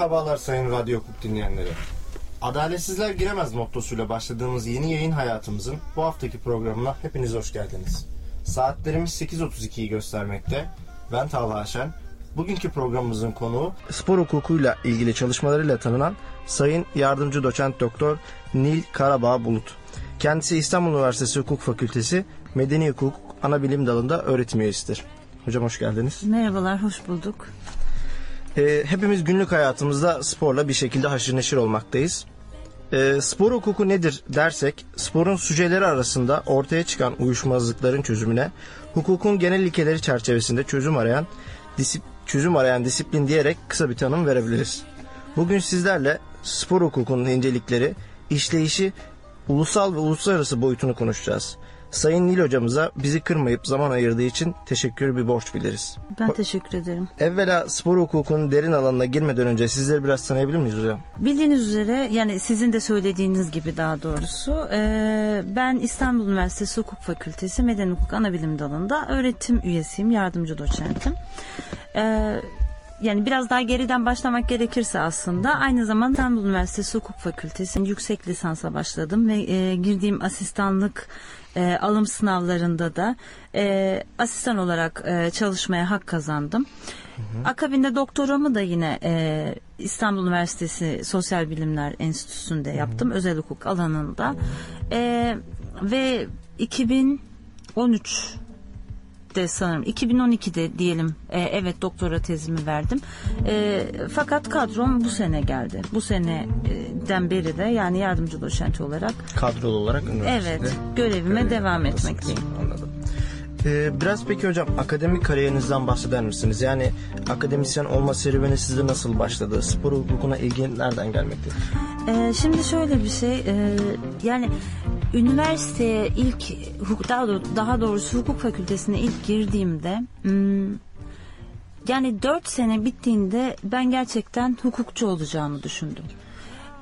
Merhabalar sayın Radyo Hukuk dinleyenleri. Adaletsizler giremez mottosuyla başladığımız yeni yayın hayatımızın bu haftaki programına hepiniz hoş geldiniz. Saatlerimiz 8.32'yi göstermekte. Ben Talha Şen. Bugünkü programımızın konuğu spor hukukuyla ilgili çalışmalarıyla tanınan Sayın Yardımcı Doçent Doktor Nil Karabağ Bulut. Kendisi İstanbul Üniversitesi Hukuk Fakültesi Medeni Hukuk Anabilim Dalı'nda öğretim üyesidir. Hocam hoş geldiniz. Merhabalar, hoş bulduk. Ee, hepimiz günlük hayatımızda sporla bir şekilde haşır neşir olmaktayız. Ee, spor hukuku nedir dersek, sporun süceleri arasında ortaya çıkan uyuşmazlıkların çözümüne, hukukun genel ilkeleri çerçevesinde çözüm arayan, disip, çözüm arayan disiplin diyerek kısa bir tanım verebiliriz. Bugün sizlerle spor hukukunun incelikleri, işleyişi, ulusal ve uluslararası boyutunu konuşacağız. Sayın Nil hocamıza bizi kırmayıp zaman ayırdığı için teşekkür bir borç biliriz. Ben teşekkür ederim. Evvela spor hukukunun derin alanına girmeden önce sizleri biraz tanıyabilir miyiz hocam? Bildiğiniz üzere yani sizin de söylediğiniz gibi daha doğrusu e, ben İstanbul Üniversitesi Hukuk Fakültesi Medeni Hukuk Anabilim Dalı'nda öğretim üyesiyim, yardımcı doçentim. E, yani biraz daha geriden başlamak gerekirse aslında aynı zamanda İstanbul Üniversitesi Hukuk Fakültesi yüksek lisansa başladım ve e, girdiğim asistanlık e, alım sınavlarında da e, asistan olarak e, çalışmaya hak kazandım. Akabinde doktoramı da yine e, İstanbul Üniversitesi Sosyal Bilimler Enstitüsü'nde yaptım. Özel hukuk alanında. E, ve 2013 de sanırım 2012'de diyelim e, evet doktora tezimi verdim. E, fakat kadrom bu sene geldi. Bu seneden beri de yani yardımcı doçent olarak Kadrolu olarak üniversitede. evet görevime devam etmekteyim. Ee, biraz peki hocam akademik kariyerinizden bahseder misiniz? Yani akademisyen olma serüveni sizde nasıl başladı? Spor hukukuna ilgi nereden gelmektedir? Ee, şimdi şöyle bir şey e, yani üniversiteye ilk daha, daha doğrusu hukuk fakültesine ilk girdiğimde hmm, yani 4 sene bittiğinde ben gerçekten hukukçu olacağımı düşündüm.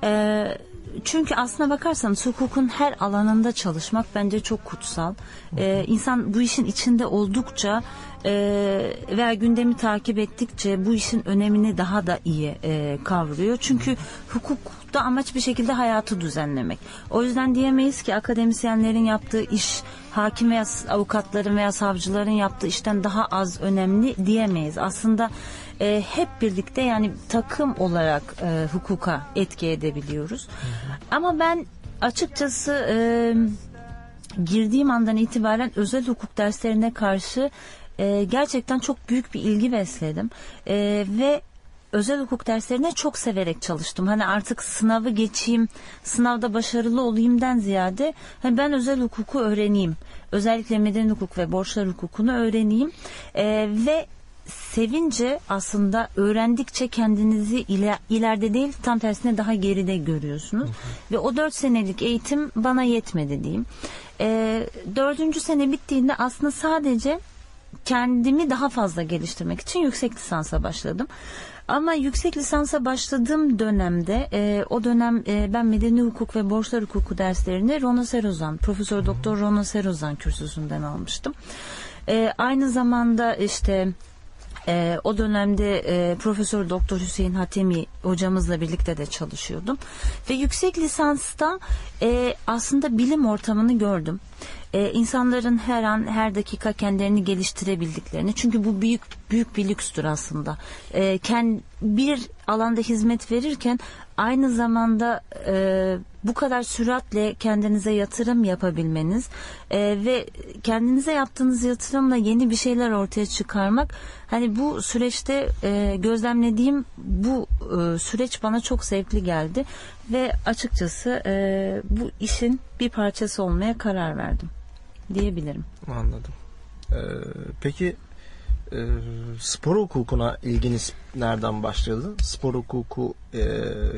Ee, çünkü aslına bakarsanız hukukun her alanında çalışmak bence çok kutsal. Ee, insan bu işin içinde oldukça e, veya gündemi takip ettikçe bu işin önemini daha da iyi e, kavruyor. Çünkü hukukta amaç bir şekilde hayatı düzenlemek. O yüzden diyemeyiz ki akademisyenlerin yaptığı iş hakim veya avukatların veya savcıların yaptığı işten daha az önemli diyemeyiz. Aslında e, hep birlikte yani takım olarak e, hukuka etki edebiliyoruz. Ama ben açıkçası e, girdiğim andan itibaren özel hukuk derslerine karşı e, gerçekten çok büyük bir ilgi besledim E, ve özel hukuk derslerine çok severek çalıştım. Hani artık sınavı geçeyim, sınavda başarılı olayımdan ziyade hani ben özel hukuku öğreneyim. Özellikle medeni hukuk ve borçlar hukukunu öğreneyim E, ve sevince aslında öğrendikçe kendinizi iler, ileride değil tam tersine daha geride görüyorsunuz. Ve o dört senelik eğitim bana yetmedi diyeyim. Ee, dördüncü sene bittiğinde aslında sadece kendimi daha fazla geliştirmek için yüksek lisansa başladım. Ama yüksek lisansa başladığım dönemde e, o dönem e, ben medeni hukuk ve borçlar hukuku derslerini Rona Serozan, Profesör Doktor Rona Serozan kürsüsünden almıştım. E, aynı zamanda işte ee, o dönemde e, Profesör Doktor Hüseyin Hatemi hocamızla birlikte de çalışıyordum ve yüksek lisansta e, aslında bilim ortamını gördüm. E, insanların her an her dakika kendilerini geliştirebildiklerini çünkü bu büyük büyük bir lükstür aslında. E, kend, bir alanda hizmet verirken aynı zamanda e, bu kadar süratle kendinize yatırım yapabilmeniz e, ve kendinize yaptığınız yatırımla yeni bir şeyler ortaya çıkarmak hani bu süreçte e, gözlemlediğim bu e, süreç bana çok zevkli geldi ve açıkçası e, bu işin bir parçası olmaya karar verdim diyebilirim. Anladım. Ee, peki e, spor hukukuna ilginiz nereden başladı? Spor hukuku e,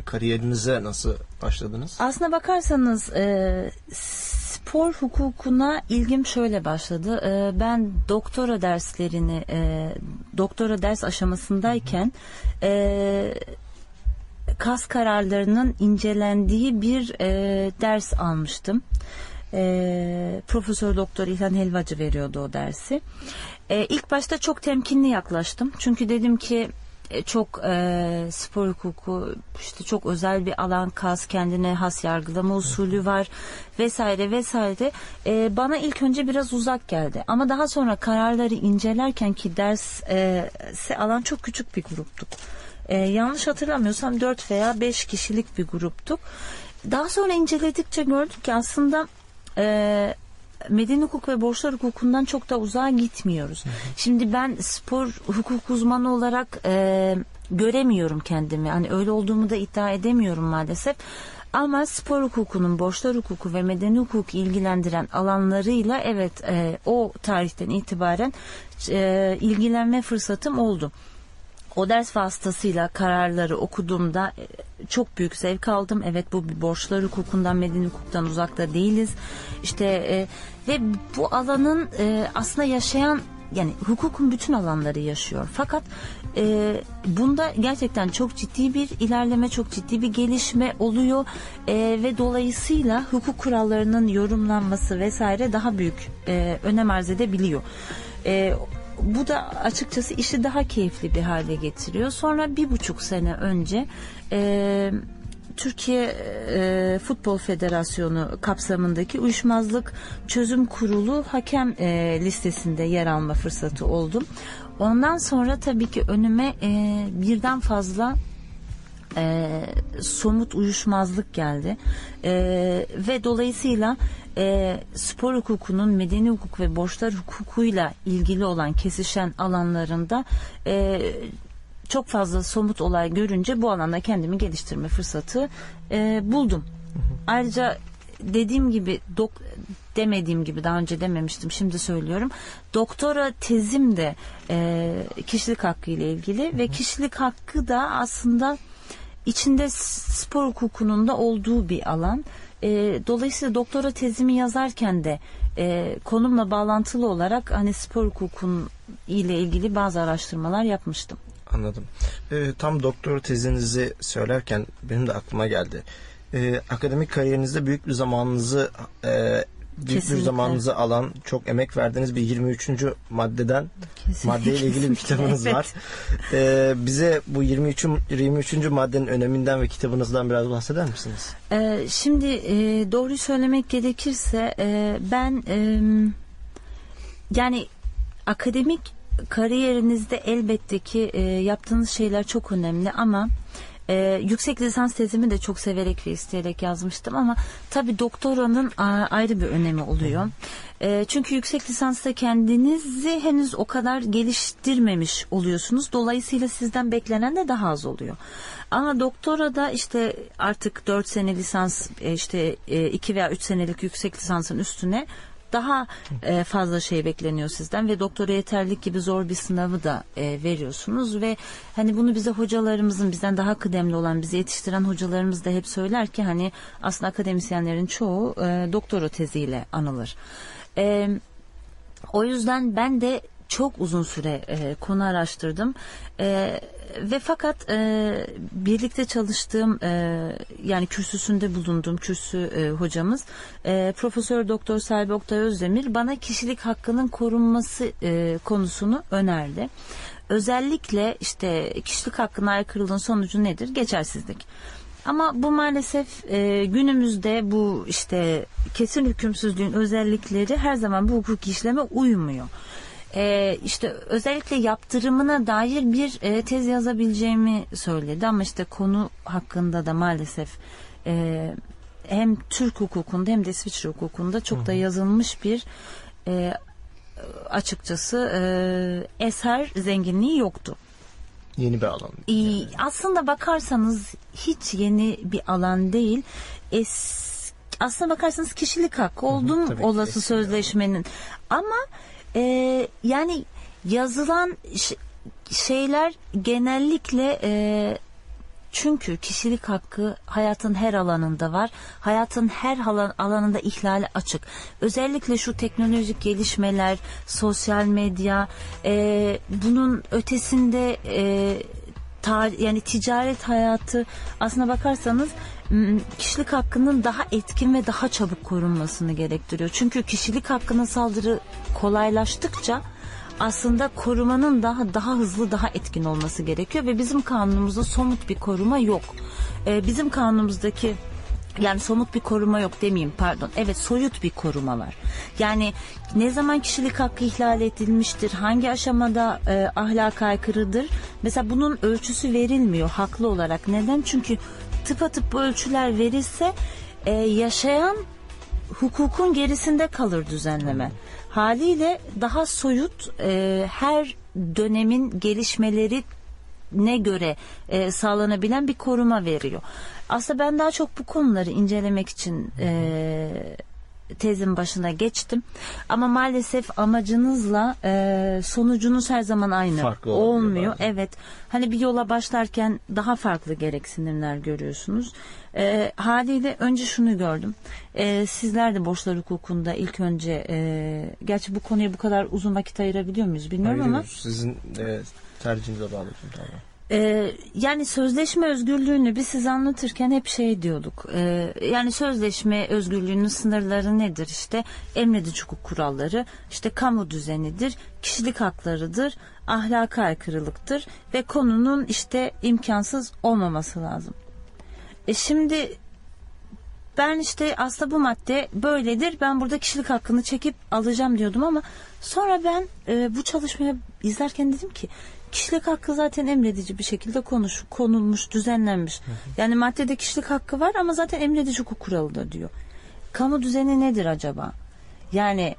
kariyerinize nasıl başladınız? Aslına bakarsanız e, spor hukukuna ilgim şöyle başladı. E, ben doktora derslerini e, doktora ders aşamasındayken e, kas kararlarının incelendiği bir e, ders almıştım. E, Profesör Doktor İlhan Helvacı veriyordu o dersi. E, ilk başta çok temkinli yaklaştım. Çünkü dedim ki e, çok e, spor hukuku işte çok özel bir alan kas kendine has yargılama usulü var vesaire vesaire E, bana ilk önce biraz uzak geldi ama daha sonra kararları incelerken ki ders e, alan çok küçük bir gruptuk. E, yanlış hatırlamıyorsam 4 veya 5 kişilik bir gruptuk. Daha sonra inceledikçe gördük ki aslında e, medeni hukuk ve borçlar hukukundan çok da uzağa gitmiyoruz. Şimdi ben spor hukuk uzmanı olarak e, göremiyorum kendimi. Hani öyle olduğumu da iddia edemiyorum maalesef. Ama spor hukukunun borçlar hukuku ve medeni hukuku ilgilendiren alanlarıyla evet e, o tarihten itibaren e, ilgilenme fırsatım oldu. O ders vasıtasıyla kararları okuduğumda e, çok büyük zevk aldım. Evet bu bir borçlar hukukundan, medeni hukuktan uzakta değiliz. İşte e, ve bu alanın e, aslında yaşayan yani hukukun bütün alanları yaşıyor. Fakat e, bunda gerçekten çok ciddi bir ilerleme, çok ciddi bir gelişme oluyor E, ve dolayısıyla hukuk kurallarının yorumlanması vesaire daha büyük e, önem arz edebiliyor. E, bu da açıkçası işi daha keyifli bir hale getiriyor. Sonra bir buçuk sene önce e, Türkiye e, Futbol Federasyonu kapsamındaki uyuşmazlık çözüm kurulu hakem e, listesinde yer alma fırsatı oldum. Ondan sonra tabii ki önüme e, birden fazla e, somut uyuşmazlık geldi E, ve dolayısıyla e, spor hukukunun medeni hukuk ve borçlar hukukuyla ilgili olan kesişen alanlarında e, çok fazla somut olay görünce bu alanda kendimi geliştirme fırsatı e, buldum. Ayrıca dediğim gibi dok demediğim gibi daha önce dememiştim şimdi söylüyorum. Doktora tezim de e, kişilik hakkı ile ilgili ve kişilik hakkı da aslında içinde spor hukukunun da olduğu bir alan. E, dolayısıyla doktora tezimi yazarken de e, konumla bağlantılı olarak hani spor hukukun ile ilgili bazı araştırmalar yapmıştım. Anladım. Ee, tam doktor tezinizi söylerken benim de aklıma geldi. Ee, akademik kariyerinizde büyük bir zamanınızı e, büyük Kesinlikle. bir zamanınızı alan, çok emek verdiğiniz bir 23. maddeden Kesinlikle. maddeyle ilgili bir kitabınız Evet. var. Ee, bize bu 23. 23. maddenin öneminden ve kitabınızdan biraz bahseder misiniz? Ee, şimdi e, doğruyu söylemek gerekirse e, ben e, yani akademik kariyerinizde elbette ki e, yaptığınız şeyler çok önemli ama e, yüksek lisans tezimi de çok severek ve isteyerek yazmıştım ama tabii doktoranın ayrı bir önemi oluyor. E, çünkü yüksek lisansta kendinizi henüz o kadar geliştirmemiş oluyorsunuz. Dolayısıyla sizden beklenen de daha az oluyor. Ama doktora da işte artık 4 sene lisans e, işte 2 veya 3 senelik yüksek lisansın üstüne daha e, fazla şey bekleniyor sizden ve doktora yeterlik gibi zor bir sınavı da e, veriyorsunuz ve hani bunu bize hocalarımızın bizden daha kıdemli olan bizi yetiştiren hocalarımız da hep söyler ki hani aslında akademisyenlerin çoğu e, doktora teziyle anılır. E, o yüzden ben de çok uzun süre e, konu araştırdım E, ve fakat e, birlikte çalıştığım e, yani kürsüsünde bulunduğum kürsü e, hocamız e, Profesör Doktor Selvi Oktay Özdemir bana kişilik hakkının korunması e, konusunu önerdi. Özellikle işte kişilik hakkına aykırılığın sonucu nedir? Geçersizlik. Ama bu maalesef e, günümüzde bu işte kesin hükümsüzlüğün özellikleri her zaman bu hukuki işleme uymuyor. E, işte özellikle yaptırımına dair bir e, tez yazabileceğimi söyledi ama işte konu hakkında da maalesef e, hem Türk hukukunda hem de İsviçre hukukunda çok da yazılmış bir e, açıkçası e, eser zenginliği yoktu. Yeni bir alan. İyi, aslında bakarsanız hiç yeni bir alan değil. Es, aslında bakarsanız kişilik hakkı oldum olası sözleşmenin. Ama e, yani yazılan şeyler genellikle e, çünkü kişilik hakkı hayatın her alanında var. Hayatın her alan- alanında ihlale açık. Özellikle şu teknolojik gelişmeler, sosyal medya, e, bunun ötesinde e, tar- yani ticaret hayatı aslına bakarsanız kişilik hakkının daha etkin ve daha çabuk korunmasını gerektiriyor. Çünkü kişilik hakkına saldırı kolaylaştıkça aslında korumanın daha daha hızlı daha etkin olması gerekiyor ve bizim kanunumuzda somut bir koruma yok. E, bizim kanunumuzdaki yani somut bir koruma yok demeyeyim pardon. Evet soyut bir koruma var. Yani ne zaman kişilik hakkı ihlal edilmiştir, hangi aşamada e, ahlaka aykırıdır. Mesela bunun ölçüsü verilmiyor haklı olarak. Neden? Çünkü tıpatıp bu ölçüler verilse e, yaşayan hukukun gerisinde kalır düzenleme. Haliyle daha soyut e, her dönemin gelişmeleri ne göre e, sağlanabilen bir koruma veriyor. Aslında ben daha çok bu konuları incelemek için e, tezin başına geçtim. Ama maalesef amacınızla e, sonucunuz her zaman aynı Farklı olmuyor. bazen. Evet. Hani bir yola başlarken daha farklı gereksinimler görüyorsunuz. E, haliyle önce şunu gördüm. E, sizler de borçlar hukukunda ilk önce e, gerçi bu konuya bu kadar uzun vakit ayırabiliyor muyuz bilmiyorum ama Ayırıyoruz. Sizin e, tercihinize bağlı tamam. Ee, yani sözleşme özgürlüğünü biz size anlatırken hep şey diyorduk. Ee, yani sözleşme özgürlüğünün sınırları nedir? İşte emredici hukuk kuralları, işte kamu düzenidir, kişilik haklarıdır, ahlaka aykırılıktır ve konunun işte imkansız olmaması lazım. E şimdi ben işte aslında bu madde böyledir. Ben burada kişilik hakkını çekip alacağım diyordum ama sonra ben e, bu çalışmaya izlerken dedim ki kişilik hakkı zaten emredici bir şekilde konuş, konulmuş, düzenlenmiş. Yani maddede kişilik hakkı var ama zaten emredici hukuk kuralı da diyor. Kamu düzeni nedir acaba? Yani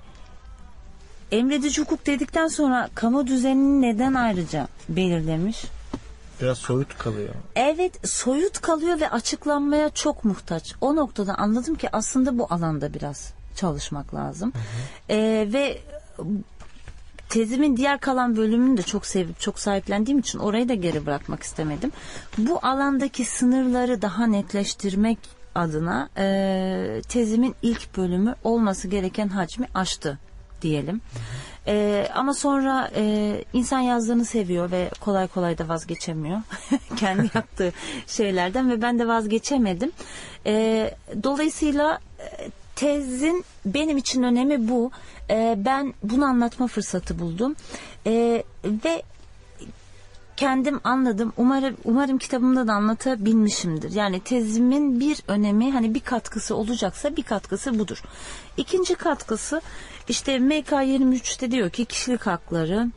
emredici hukuk dedikten sonra kamu düzenini neden ayrıca belirlemiş? Biraz soyut kalıyor. Evet soyut kalıyor ve açıklanmaya çok muhtaç. O noktada anladım ki aslında bu alanda biraz çalışmak lazım. Ee, ve tezimin diğer kalan bölümünü de çok sevip çok sahiplendiğim için orayı da geri bırakmak istemedim. Bu alandaki sınırları daha netleştirmek adına e, tezimin ilk bölümü olması gereken hacmi aştı diyelim. E, ama sonra e, insan yazdığını seviyor ve kolay kolay da vazgeçemiyor. Kendi yaptığı şeylerden ve ben de vazgeçemedim. E, dolayısıyla e, tezin benim için önemi bu. E, ben bunu anlatma fırsatı buldum. E, ve kendim anladım. Umarım umarım kitabımda da anlatabilmişimdir. Yani tezimin bir önemi hani bir katkısı olacaksa bir katkısı budur. İkinci katkısı işte MK 23'te diyor ki kişilik hakları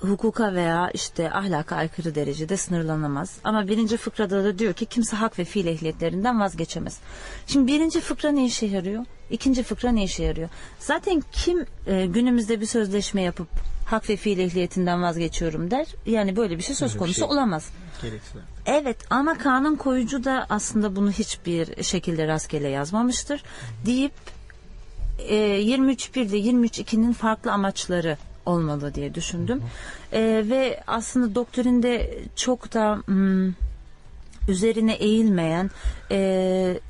hukuka veya işte ahlaka aykırı derecede sınırlanamaz. Ama birinci fıkrada da diyor ki kimse hak ve fiil ehliyetlerinden vazgeçemez. Şimdi birinci fıkra ne işe yarıyor? İkinci fıkra ne işe yarıyor? Zaten kim e, günümüzde bir sözleşme yapıp hak ve fiil ehliyetinden vazgeçiyorum der. Yani böyle bir şey söz konusu şey. olamaz. Gereksiz. Evet ama kanun koyucu da aslında bunu hiçbir şekilde rastgele yazmamıştır. Deyip e, 23.1 ile 23.2'nin farklı amaçları olmalı diye düşündüm. E, ve aslında doktorinde çok da hmm, üzerine eğilmeyen e,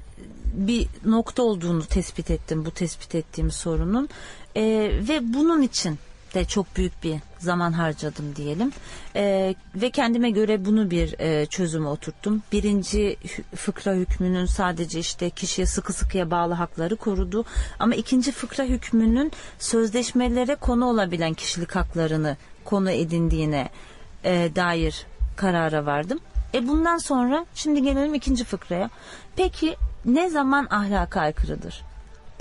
bir nokta olduğunu tespit ettim bu tespit ettiğim sorunun E, ve bunun için de çok büyük bir zaman harcadım diyelim E, ve kendime göre bunu bir e, çözüme oturttum. Birinci fıkra hükmünün sadece işte kişiye sıkı sıkıya bağlı hakları korudu ama ikinci fıkra hükmünün sözleşmelere konu olabilen kişilik haklarını konu edindiğine e, dair karara vardım. E bundan sonra şimdi gelelim ikinci fıkraya. Peki ne zaman ahlaka aykırıdır?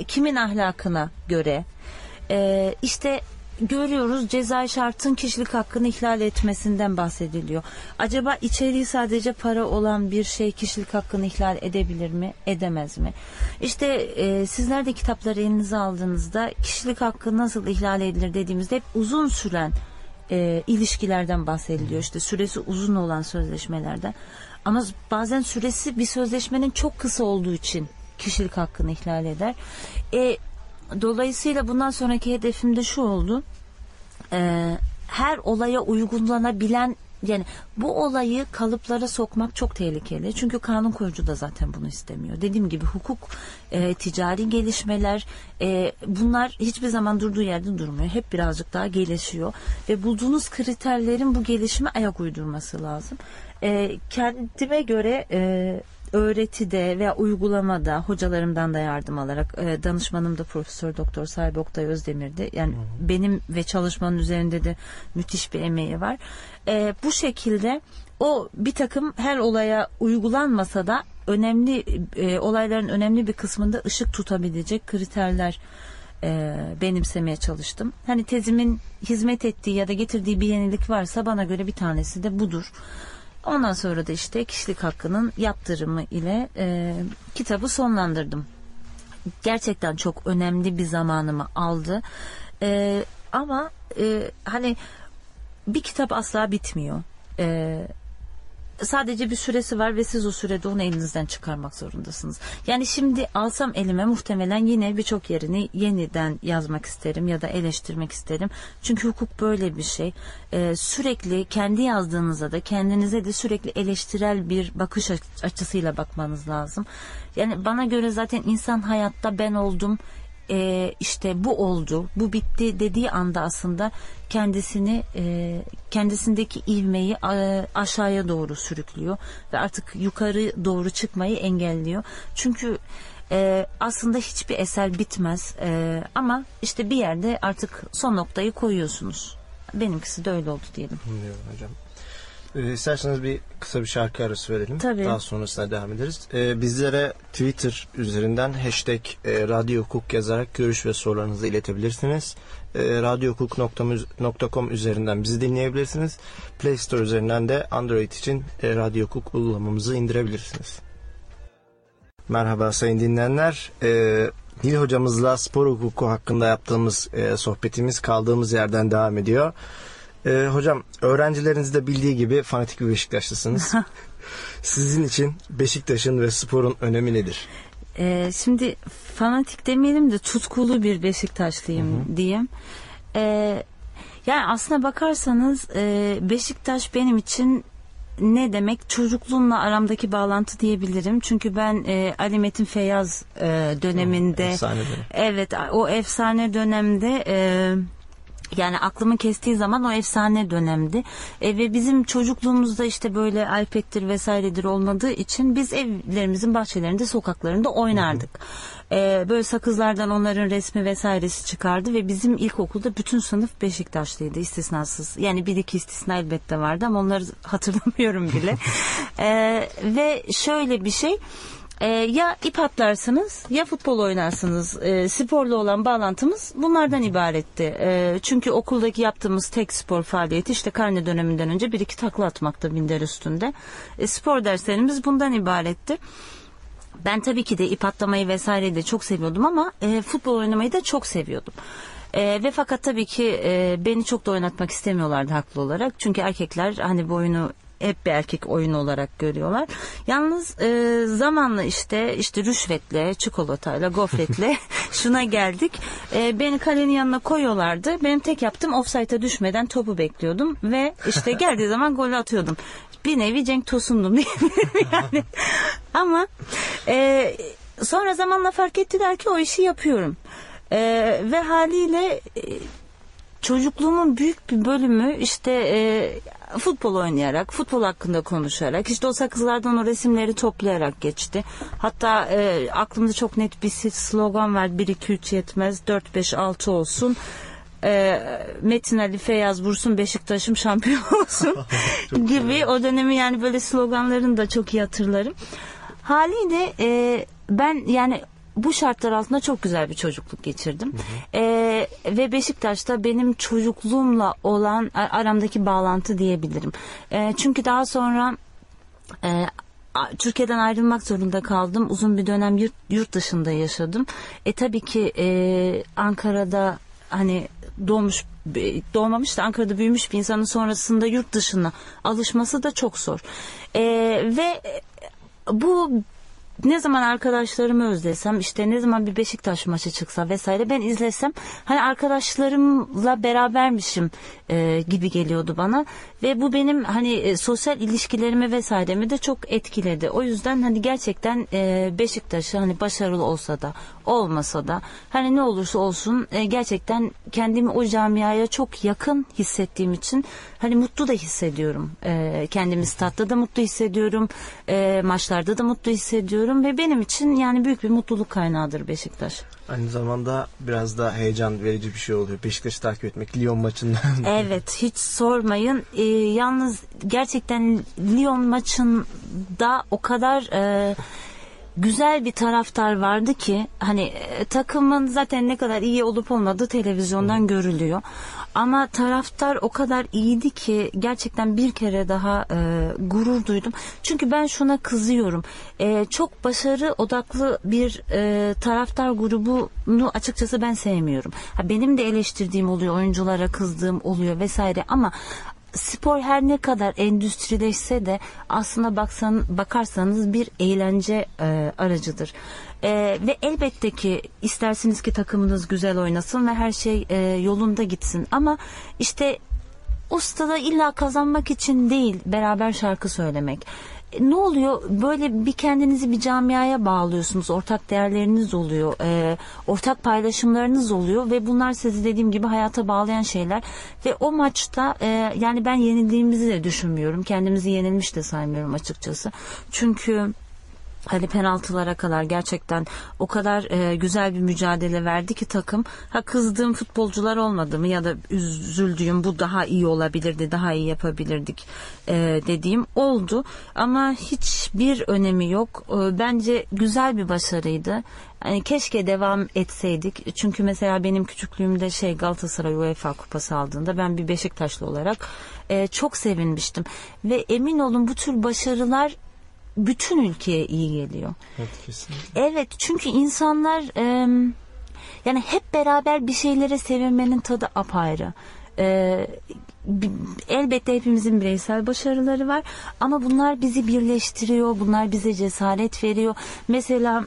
Kimin ahlakına göre? E, işte görüyoruz cezai şartın kişilik hakkını ihlal etmesinden bahsediliyor. Acaba içeriği sadece para olan bir şey kişilik hakkını ihlal edebilir mi? Edemez mi? İşte e, sizler de kitapları elinize aldığınızda kişilik hakkı nasıl ihlal edilir dediğimizde hep uzun süren e, ilişkilerden bahsediliyor. İşte süresi uzun olan sözleşmelerden. Ama bazen süresi bir sözleşmenin çok kısa olduğu için kişilik hakkını ihlal eder. E, dolayısıyla bundan sonraki hedefim de şu oldu. E, her olaya uygulanabilen yani bu olayı kalıplara sokmak çok tehlikeli. Çünkü kanun koyucu da zaten bunu istemiyor. Dediğim gibi hukuk, e, ticari gelişmeler e, bunlar hiçbir zaman durduğu yerde durmuyor. Hep birazcık daha gelişiyor. Ve bulduğunuz kriterlerin bu gelişime ayak uydurması lazım. E, kendime göre e, öğretide veya uygulamada hocalarımdan da yardım alarak e, danışmanım da Profesör Doktor Sahibi Oktay Özdemir'di. Yani benim ve çalışmanın üzerinde de müthiş bir emeği var. E, bu şekilde o bir takım her olaya uygulanmasa da önemli e, olayların önemli bir kısmında ışık tutabilecek kriterler e, benimsemeye çalıştım. Hani tezimin hizmet ettiği ya da getirdiği bir yenilik varsa bana göre bir tanesi de budur. Ondan sonra da işte kişilik hakkının yaptırımı ile e, kitabı sonlandırdım. Gerçekten çok önemli bir zamanımı aldı. E, ama e, hani bir kitap asla bitmiyor. E, sadece bir süresi var ve siz o sürede onu elinizden çıkarmak zorundasınız. Yani şimdi alsam elime muhtemelen yine birçok yerini yeniden yazmak isterim ya da eleştirmek isterim. Çünkü hukuk böyle bir şey. Ee, sürekli kendi yazdığınıza da kendinize de sürekli eleştirel bir bakış aç- açısıyla bakmanız lazım. Yani bana göre zaten insan hayatta ben oldum e, işte bu oldu, bu bitti dediği anda aslında kendisini e, kendisindeki ivmeyi e, aşağıya doğru sürüklüyor ve artık yukarı doğru çıkmayı engelliyor. Çünkü e, aslında hiçbir eser bitmez E, ama işte bir yerde artık son noktayı koyuyorsunuz. Benimkisi de öyle oldu diyelim. Anlıyorum hocam. Ee, isterseniz bir kısa bir şarkı arası verelim. Tabii. Daha sonrasında devam ederiz. Ee, bizlere Twitter üzerinden hashtag e, Radyo Hukuk yazarak görüş ve sorularınızı iletebilirsiniz. E, radyohukuk.com üzerinden bizi dinleyebilirsiniz. Play Store üzerinden de Android için e, Radyo Hukuk uygulamamızı indirebilirsiniz. Merhaba sayın dinleyenler. Ee, Dil hocamızla spor hukuku hakkında yaptığımız e, sohbetimiz kaldığımız yerden devam ediyor. Ee, hocam öğrencileriniz de bildiği gibi fanatik bir Beşiktaşlısınız. Sizin için Beşiktaş'ın ve sporun önemi nedir? Ee, şimdi fanatik demeyelim de tutkulu bir Beşiktaşlıyım diyeyim. Ee, yani aslına bakarsanız e, Beşiktaş benim için ne demek çocukluğumla aramdaki bağlantı diyebilirim. Çünkü ben e, Ali Metin Feyyaz e, döneminde Efsane dönem. evet o efsane dönemde e, yani aklımı kestiği zaman o efsane dönemdi. E, ve bizim çocukluğumuzda işte böyle iPad'tir vesairedir olmadığı için biz evlerimizin bahçelerinde sokaklarında oynardık. E, böyle sakızlardan onların resmi vesairesi çıkardı ve bizim ilkokulda bütün sınıf Beşiktaşlıydı istisnasız. Yani bir iki istisna elbette vardı ama onları hatırlamıyorum bile. E, ve şöyle bir şey e, ya ip atlarsınız ya futbol oynarsınız. E, sporla olan bağlantımız bunlardan ibaretti. E, çünkü okuldaki yaptığımız tek spor faaliyeti işte karne döneminden önce bir iki takla atmakta binder üstünde. E, spor derslerimiz bundan ibaretti. Ben tabii ki de ip atlamayı vesaireyi de çok seviyordum ama e, futbol oynamayı da çok seviyordum. E, ve fakat tabii ki e, beni çok da oynatmak istemiyorlardı haklı olarak. Çünkü erkekler hani bu oyunu hep bir erkek oyunu olarak görüyorlar. Yalnız e, zamanla işte işte rüşvetle, çikolatayla, gofretle şuna geldik. E, beni kalenin yanına koyuyorlardı. Benim tek yaptığım offside'a düşmeden topu bekliyordum ve işte geldiği zaman gol atıyordum. Bir nevi Cenk Tosun'dum diyebilirim yani. Ama e, sonra zamanla fark ettiler ki o işi yapıyorum. E, ve haliyle e, çocukluğumun büyük bir bölümü işte e, futbol oynayarak, futbol hakkında konuşarak, işte o sakızlardan o resimleri toplayarak geçti. Hatta e, aklımda çok net bir slogan var. 1 2 3 yetmez, 4 5 6 olsun. E, Metin Ali Feyyaz vursun Beşiktaş'ım şampiyon olsun gibi o dönemi yani böyle sloganlarını da çok iyi hatırlarım. Haliyle e, ben yani bu şartlar altında çok güzel bir çocukluk geçirdim. Ee, ve Beşiktaş'ta benim çocukluğumla olan aramdaki bağlantı diyebilirim. Ee, çünkü daha sonra e, Türkiye'den ayrılmak zorunda kaldım. Uzun bir dönem yurt, yurt dışında yaşadım. E tabii ki e, Ankara'da hani doğmuş e, doğmamış da Ankara'da büyümüş bir insanın sonrasında yurt dışına alışması da çok zor. E, ve bu ne zaman arkadaşlarımı özlesem işte ne zaman bir Beşiktaş maçı çıksa vesaire ben izlesem hani arkadaşlarımla berabermişim e, gibi geliyordu bana ve bu benim hani e, sosyal ilişkilerimi vesairemi de çok etkiledi. O yüzden hani gerçekten e, Beşiktaş'ı hani başarılı olsa da olmasa da hani ne olursa olsun e, gerçekten kendimi o camiaya çok yakın hissettiğim için hani mutlu da hissediyorum. E, kendimi statta da mutlu hissediyorum. E, maçlarda da mutlu hissediyorum ve benim için yani büyük bir mutluluk kaynağıdır Beşiktaş. Aynı zamanda biraz da heyecan verici bir şey oluyor. Beşiktaş'ı takip etmek Lyon maçından. Evet hiç sormayın. Ee, yalnız gerçekten Lyon maçında o kadar e, güzel bir taraftar vardı ki hani e, takımın zaten ne kadar iyi olup olmadığı televizyondan görülüyor. Ama taraftar o kadar iyiydi ki gerçekten bir kere daha e, gurur duydum. Çünkü ben şuna kızıyorum. E, çok başarı odaklı bir e, taraftar grubunu açıkçası ben sevmiyorum. Ha, benim de eleştirdiğim oluyor, oyunculara kızdığım oluyor vesaire ama spor her ne kadar endüstrileşse de aslına baksan, bakarsanız bir eğlence e, aracıdır. E, ve elbette ki istersiniz ki takımınız güzel oynasın ve her şey e, yolunda gitsin. Ama işte ustada illa kazanmak için değil beraber şarkı söylemek. E, Ne oluyor? Böyle bir kendinizi bir camiaya bağlıyorsunuz. Ortak değerleriniz oluyor. e, ortak paylaşımlarınız oluyor ve bunlar sizi dediğim gibi hayata bağlayan şeyler. Ve o maçta e, yani ben yenildiğimizi de düşünmüyorum. Kendimizi yenilmiş de saymıyorum açıkçası. Çünkü hani penaltılara kadar gerçekten o kadar e, güzel bir mücadele verdi ki takım. Ha kızdığım futbolcular olmadı mı ya da üzüldüğüm bu daha iyi olabilirdi, daha iyi yapabilirdik e, dediğim oldu. Ama hiçbir önemi yok. E, bence güzel bir başarıydı. Yani keşke devam etseydik. Çünkü mesela benim küçüklüğümde şey Galatasaray UEFA kupası aldığında ben bir Beşiktaşlı olarak e, çok sevinmiştim. Ve emin olun bu tür başarılar bütün ülkeye iyi geliyor. evet kesinlikle. Evet çünkü insanlar e, yani hep beraber bir şeylere sevinmenin tadı apayrı. E, elbette hepimizin bireysel başarıları var ama bunlar bizi birleştiriyor, bunlar bize cesaret veriyor. Mesela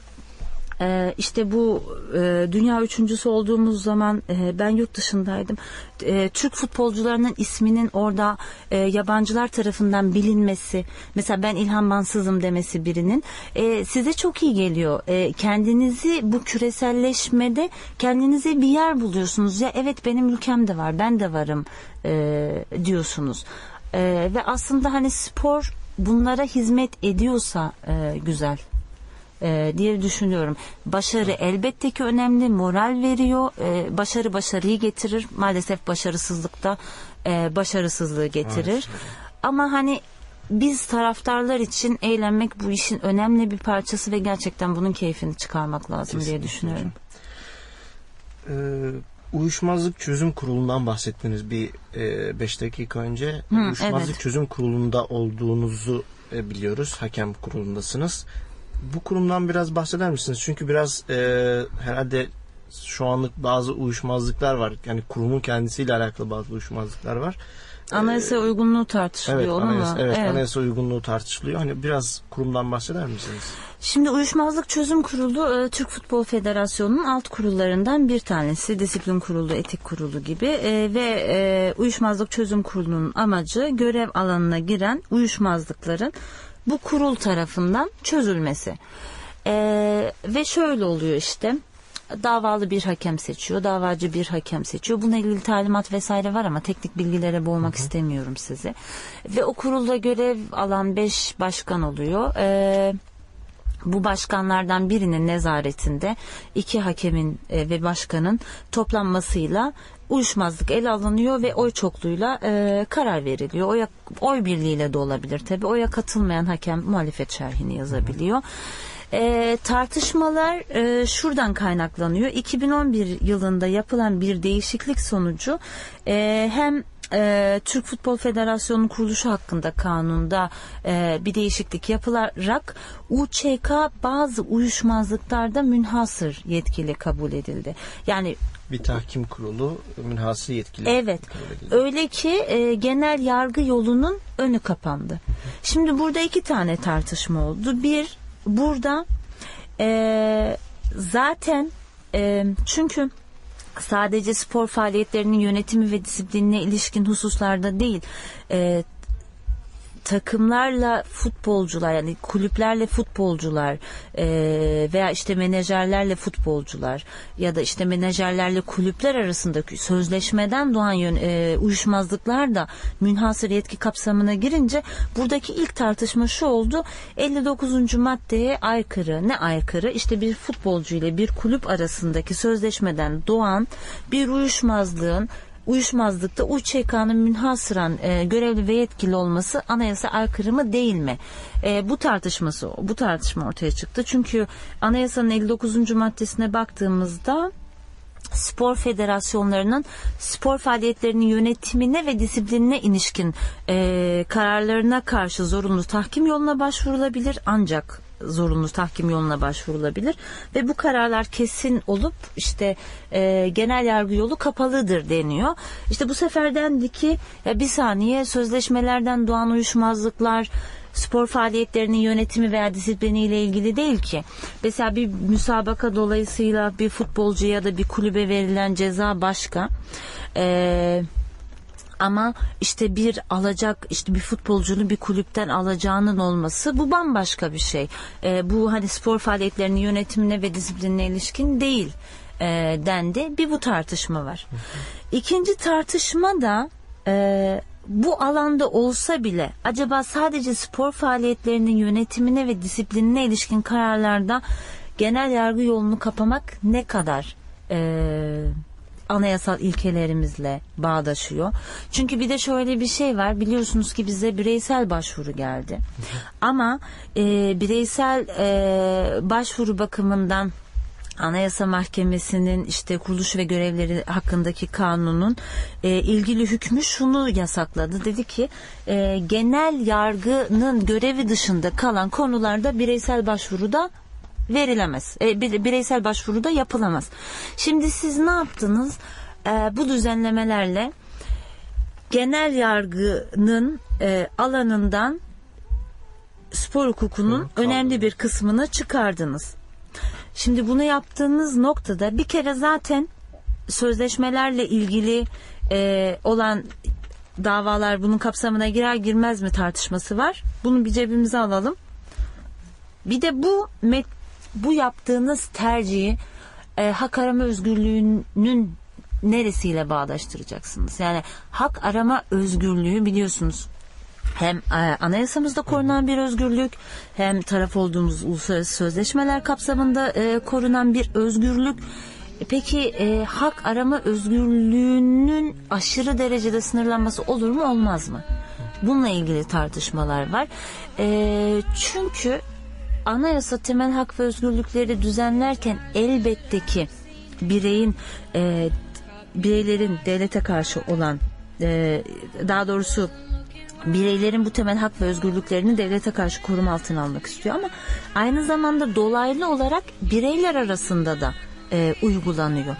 ee, işte bu e, dünya üçüncüsü olduğumuz zaman e, ben yurt dışındaydım. E, Türk futbolcularının isminin orada e, yabancılar tarafından bilinmesi, mesela ben İlhan Mansız'ım demesi birinin e, size çok iyi geliyor. E, kendinizi bu küreselleşmede kendinize bir yer buluyorsunuz. Ya evet benim ülkemde var, ben de varım e, diyorsunuz. E, ve aslında hani spor bunlara hizmet ediyorsa e, güzel e, diye düşünüyorum. Başarı elbette ki önemli, moral veriyor. E, başarı başarıyı getirir. Maalesef başarısızlıkta e, başarısızlığı getirir. Maalesef. Ama hani biz taraftarlar için eğlenmek bu işin önemli bir parçası ve gerçekten bunun keyfini çıkarmak lazım diye Kesinlikle düşünüyorum. Ee, uyuşmazlık çözüm kurulundan bahsettiniz bir 5 dakika önce. Hı, uyuşmazlık evet. çözüm kurulunda olduğunuzu e, biliyoruz. Hakem kurulundasınız. Bu kurumdan biraz bahseder misiniz? Çünkü biraz e, herhalde şu anlık bazı uyuşmazlıklar var. Yani kurumun kendisiyle alakalı bazı uyuşmazlıklar var. Anayasa uygunluğu tartışılıyor Evet, anayasa, mu? evet, anayasa uygunluğu tartışılıyor. Hani biraz kurumdan bahseder misiniz? Şimdi Uyuşmazlık Çözüm Kurulu e, Türk Futbol Federasyonu'nun alt kurullarından bir tanesi. Disiplin Kurulu, Etik Kurulu gibi E, ve e, Uyuşmazlık Çözüm Kurulu'nun amacı görev alanına giren uyuşmazlıkların bu kurul tarafından çözülmesi. E, ve şöyle oluyor işte davalı bir hakem seçiyor, davacı bir hakem seçiyor. Bununla ilgili talimat vesaire var ama teknik bilgilere boğmak istemiyorum sizi. Ve o kurulda görev alan beş başkan oluyor. Ee, bu başkanlardan birinin nezaretinde iki hakemin e, ve başkanın toplanmasıyla uyuşmazlık ele alınıyor ve oy çokluğuyla e, karar veriliyor. Oya, oy birliğiyle de olabilir tabi. Oya katılmayan hakem muhalefet şerhini yazabiliyor. E, tartışmalar e, şuradan kaynaklanıyor. 2011 yılında yapılan bir değişiklik sonucu e, hem e, Türk Futbol Federasyonu'nun kuruluşu hakkında kanunda e, bir değişiklik yapılarak UÇK bazı uyuşmazlıklarda münhasır yetkili kabul edildi. Yani Bir tahkim kurulu münhasır yetkili. Evet. Öyle ki e, genel yargı yolunun önü kapandı. Şimdi burada iki tane tartışma oldu. Bir, burada e, zaten e, çünkü sadece spor faaliyetlerinin yönetimi ve disiplinine ilişkin hususlarda değil e, takımlarla futbolcular yani kulüplerle futbolcular e, veya işte menajerlerle futbolcular ya da işte menajerlerle kulüpler arasındaki sözleşmeden doğan yön, e, uyuşmazlıklar da münhasır yetki kapsamına girince buradaki ilk tartışma şu oldu 59. maddeye aykırı ne aykırı işte bir futbolcu ile bir kulüp arasındaki sözleşmeden doğan bir uyuşmazlığın uyuşmazlıkta UÇK'nın münhasıran e, görevli ve yetkili olması anayasa aykırı mı değil mi? E, bu tartışması bu tartışma ortaya çıktı. Çünkü anayasanın 59. maddesine baktığımızda spor federasyonlarının spor faaliyetlerinin yönetimine ve disiplinine ilişkin e, kararlarına karşı zorunlu tahkim yoluna başvurulabilir ancak zorunlu tahkim yoluna başvurulabilir ve bu kararlar kesin olup işte e, genel yargı yolu kapalıdır deniyor. İşte bu sefer dendi ki ya bir saniye sözleşmelerden doğan uyuşmazlıklar spor faaliyetlerinin yönetimi veya disiplini ile ilgili değil ki. Mesela bir müsabaka dolayısıyla bir futbolcuya ya da bir kulübe verilen ceza başka. Eee ama işte bir alacak işte bir futbolcunun bir kulüpten alacağının olması bu bambaşka bir şey. Ee, bu hani spor faaliyetlerinin yönetimine ve disiplinine ilişkin değil e, dendi. Bir bu tartışma var. İkinci tartışma da e, bu alanda olsa bile acaba sadece spor faaliyetlerinin yönetimine ve disiplinine ilişkin kararlarda genel yargı yolunu kapamak ne kadar e, anayasal ilkelerimizle bağdaşıyor. Çünkü bir de şöyle bir şey var. Biliyorsunuz ki bize bireysel başvuru geldi. Ama e, bireysel e, başvuru bakımından Anayasa Mahkemesi'nin işte kuruluş ve görevleri hakkındaki kanunun e, ilgili hükmü şunu yasakladı. Dedi ki e, genel yargının görevi dışında kalan konularda bireysel başvuruda verilemez. E, bir- bireysel başvuruda yapılamaz. Şimdi siz ne yaptınız? E, bu düzenlemelerle genel yargının e, alanından spor hukukunun önemli bir kısmını çıkardınız. Şimdi bunu yaptığınız noktada bir kere zaten sözleşmelerle ilgili e, olan davalar bunun kapsamına girer girmez mi tartışması var. Bunu bir cebimize alalım. Bir de bu met- bu yaptığınız tercihi e, hak arama özgürlüğünün neresiyle bağdaştıracaksınız? Yani hak arama özgürlüğü biliyorsunuz hem e, anayasamızda korunan bir özgürlük hem taraf olduğumuz uluslararası sözleşmeler kapsamında e, korunan bir özgürlük. E, Peki e, hak arama özgürlüğünün aşırı derecede sınırlanması olur mu olmaz mı? Bununla ilgili tartışmalar var. E, çünkü anayasa temel hak ve özgürlükleri düzenlerken elbette ki bireyin e, bireylerin devlete karşı olan e, daha doğrusu bireylerin bu temel hak ve özgürlüklerini devlete karşı koruma altına almak istiyor ama aynı zamanda dolaylı olarak bireyler arasında da e, uygulanıyor.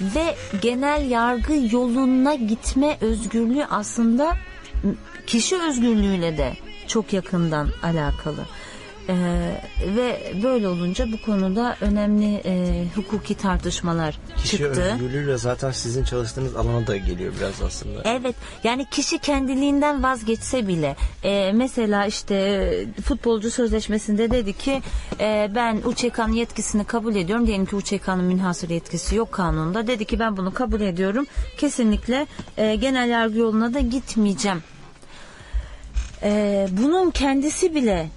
Ve genel yargı yoluna gitme özgürlüğü aslında kişi özgürlüğüyle de çok yakından alakalı. Ee, ve böyle olunca bu konuda önemli e, hukuki tartışmalar Kişi çıktı. özgürlüğüyle zaten sizin çalıştığınız alana da geliyor biraz aslında. Evet yani kişi kendiliğinden vazgeçse bile e, mesela işte e, futbolcu sözleşmesinde dedi ki e, ben UÇK'nın yetkisini kabul ediyorum. Diyelim ki UÇK'nın münhasır yetkisi yok kanunda. Dedi ki ben bunu kabul ediyorum. Kesinlikle e, genel yargı yoluna da gitmeyeceğim. E, bunun kendisi bile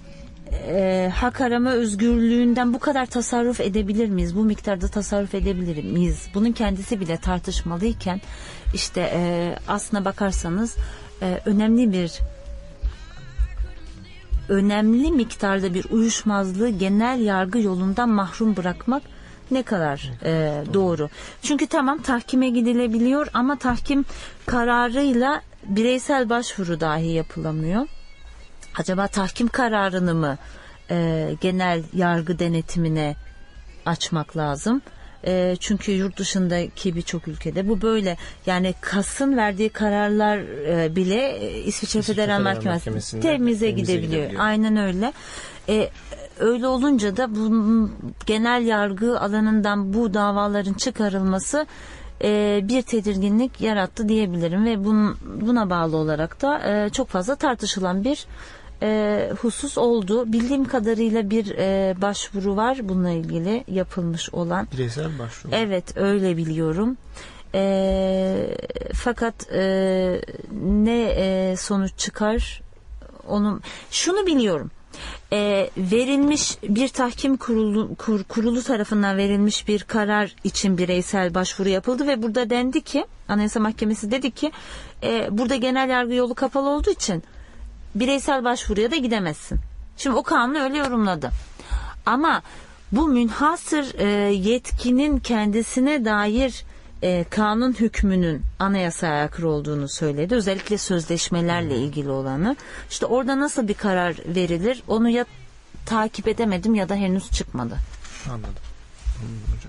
e, hak arama özgürlüğünden bu kadar tasarruf edebilir miyiz? Bu miktarda tasarruf edebilir miyiz? Bunun kendisi bile tartışmalıyken işte e, aslına bakarsanız e, önemli bir önemli miktarda bir uyuşmazlığı genel yargı yolundan mahrum bırakmak ne kadar e, doğru. Çünkü tamam tahkime gidilebiliyor ama tahkim kararıyla bireysel başvuru dahi yapılamıyor. Acaba tahkim kararını mı e, genel yargı denetimine açmak lazım? E, çünkü yurt dışındaki birçok ülkede bu böyle. Yani KAS'ın verdiği kararlar e, bile e, İsviçre, Federal Mahkemesi temize gidebiliyor. gidebiliyor. Aynen öyle. E, öyle olunca da bu genel yargı alanından bu davaların çıkarılması e, bir tedirginlik yarattı diyebilirim ve bun, buna bağlı olarak da e, çok fazla tartışılan bir e, husus oldu. Bildiğim kadarıyla bir e, başvuru var bununla ilgili yapılmış olan. Bireysel başvuru. Evet öyle biliyorum. E, fakat e, ne e, sonuç çıkar onu şunu biliyorum. E, verilmiş bir tahkim kurulu, kur- kurulu tarafından verilmiş bir karar için bireysel başvuru yapıldı ve burada dendi ki Anayasa Mahkemesi dedi ki e, burada genel yargı yolu kapalı olduğu için bireysel başvuruya da gidemezsin. Şimdi o kanunu öyle yorumladı. Ama bu münhasır e, yetkinin kendisine dair e, kanun hükmünün anayasaya aykırı olduğunu söyledi. Özellikle sözleşmelerle ilgili olanı. İşte orada nasıl bir karar verilir onu ya takip edemedim ya da henüz çıkmadı. Anladım. Anladım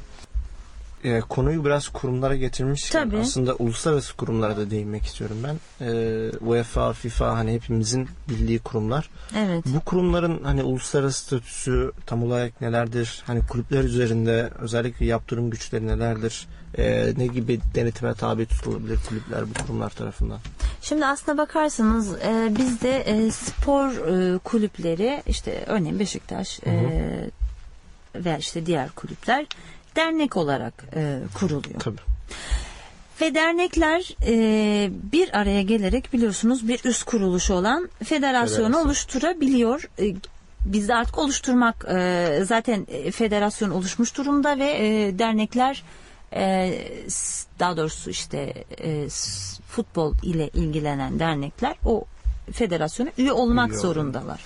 Ee, konuyu biraz kurumlara getirmişken Tabii. aslında uluslararası kurumlara da değinmek istiyorum ben. Ee, UEFA, FIFA hani hepimizin bildiği kurumlar. Evet. Bu kurumların hani uluslararası statüsü tam olarak nelerdir? Hani kulüpler üzerinde özellikle yaptırım güçleri nelerdir? Ee, ne gibi denetime tabi tutulabilir kulüpler bu kurumlar tarafından? Şimdi aslına bakarsanız e, bizde e, spor e, kulüpleri işte örneğin Beşiktaş e, veya işte diğer kulüpler dernek olarak e, kuruluyor. Tabii. Ve dernekler e, bir araya gelerek biliyorsunuz bir üst kuruluş olan federasyonu Federasyon. oluşturabiliyor. E, bizde artık oluşturmak e, zaten e, federasyon oluşmuş durumda ve e, dernekler e, daha doğrusu işte e, futbol ile ilgilenen dernekler o federasyona üye olmak Üye zorundalar.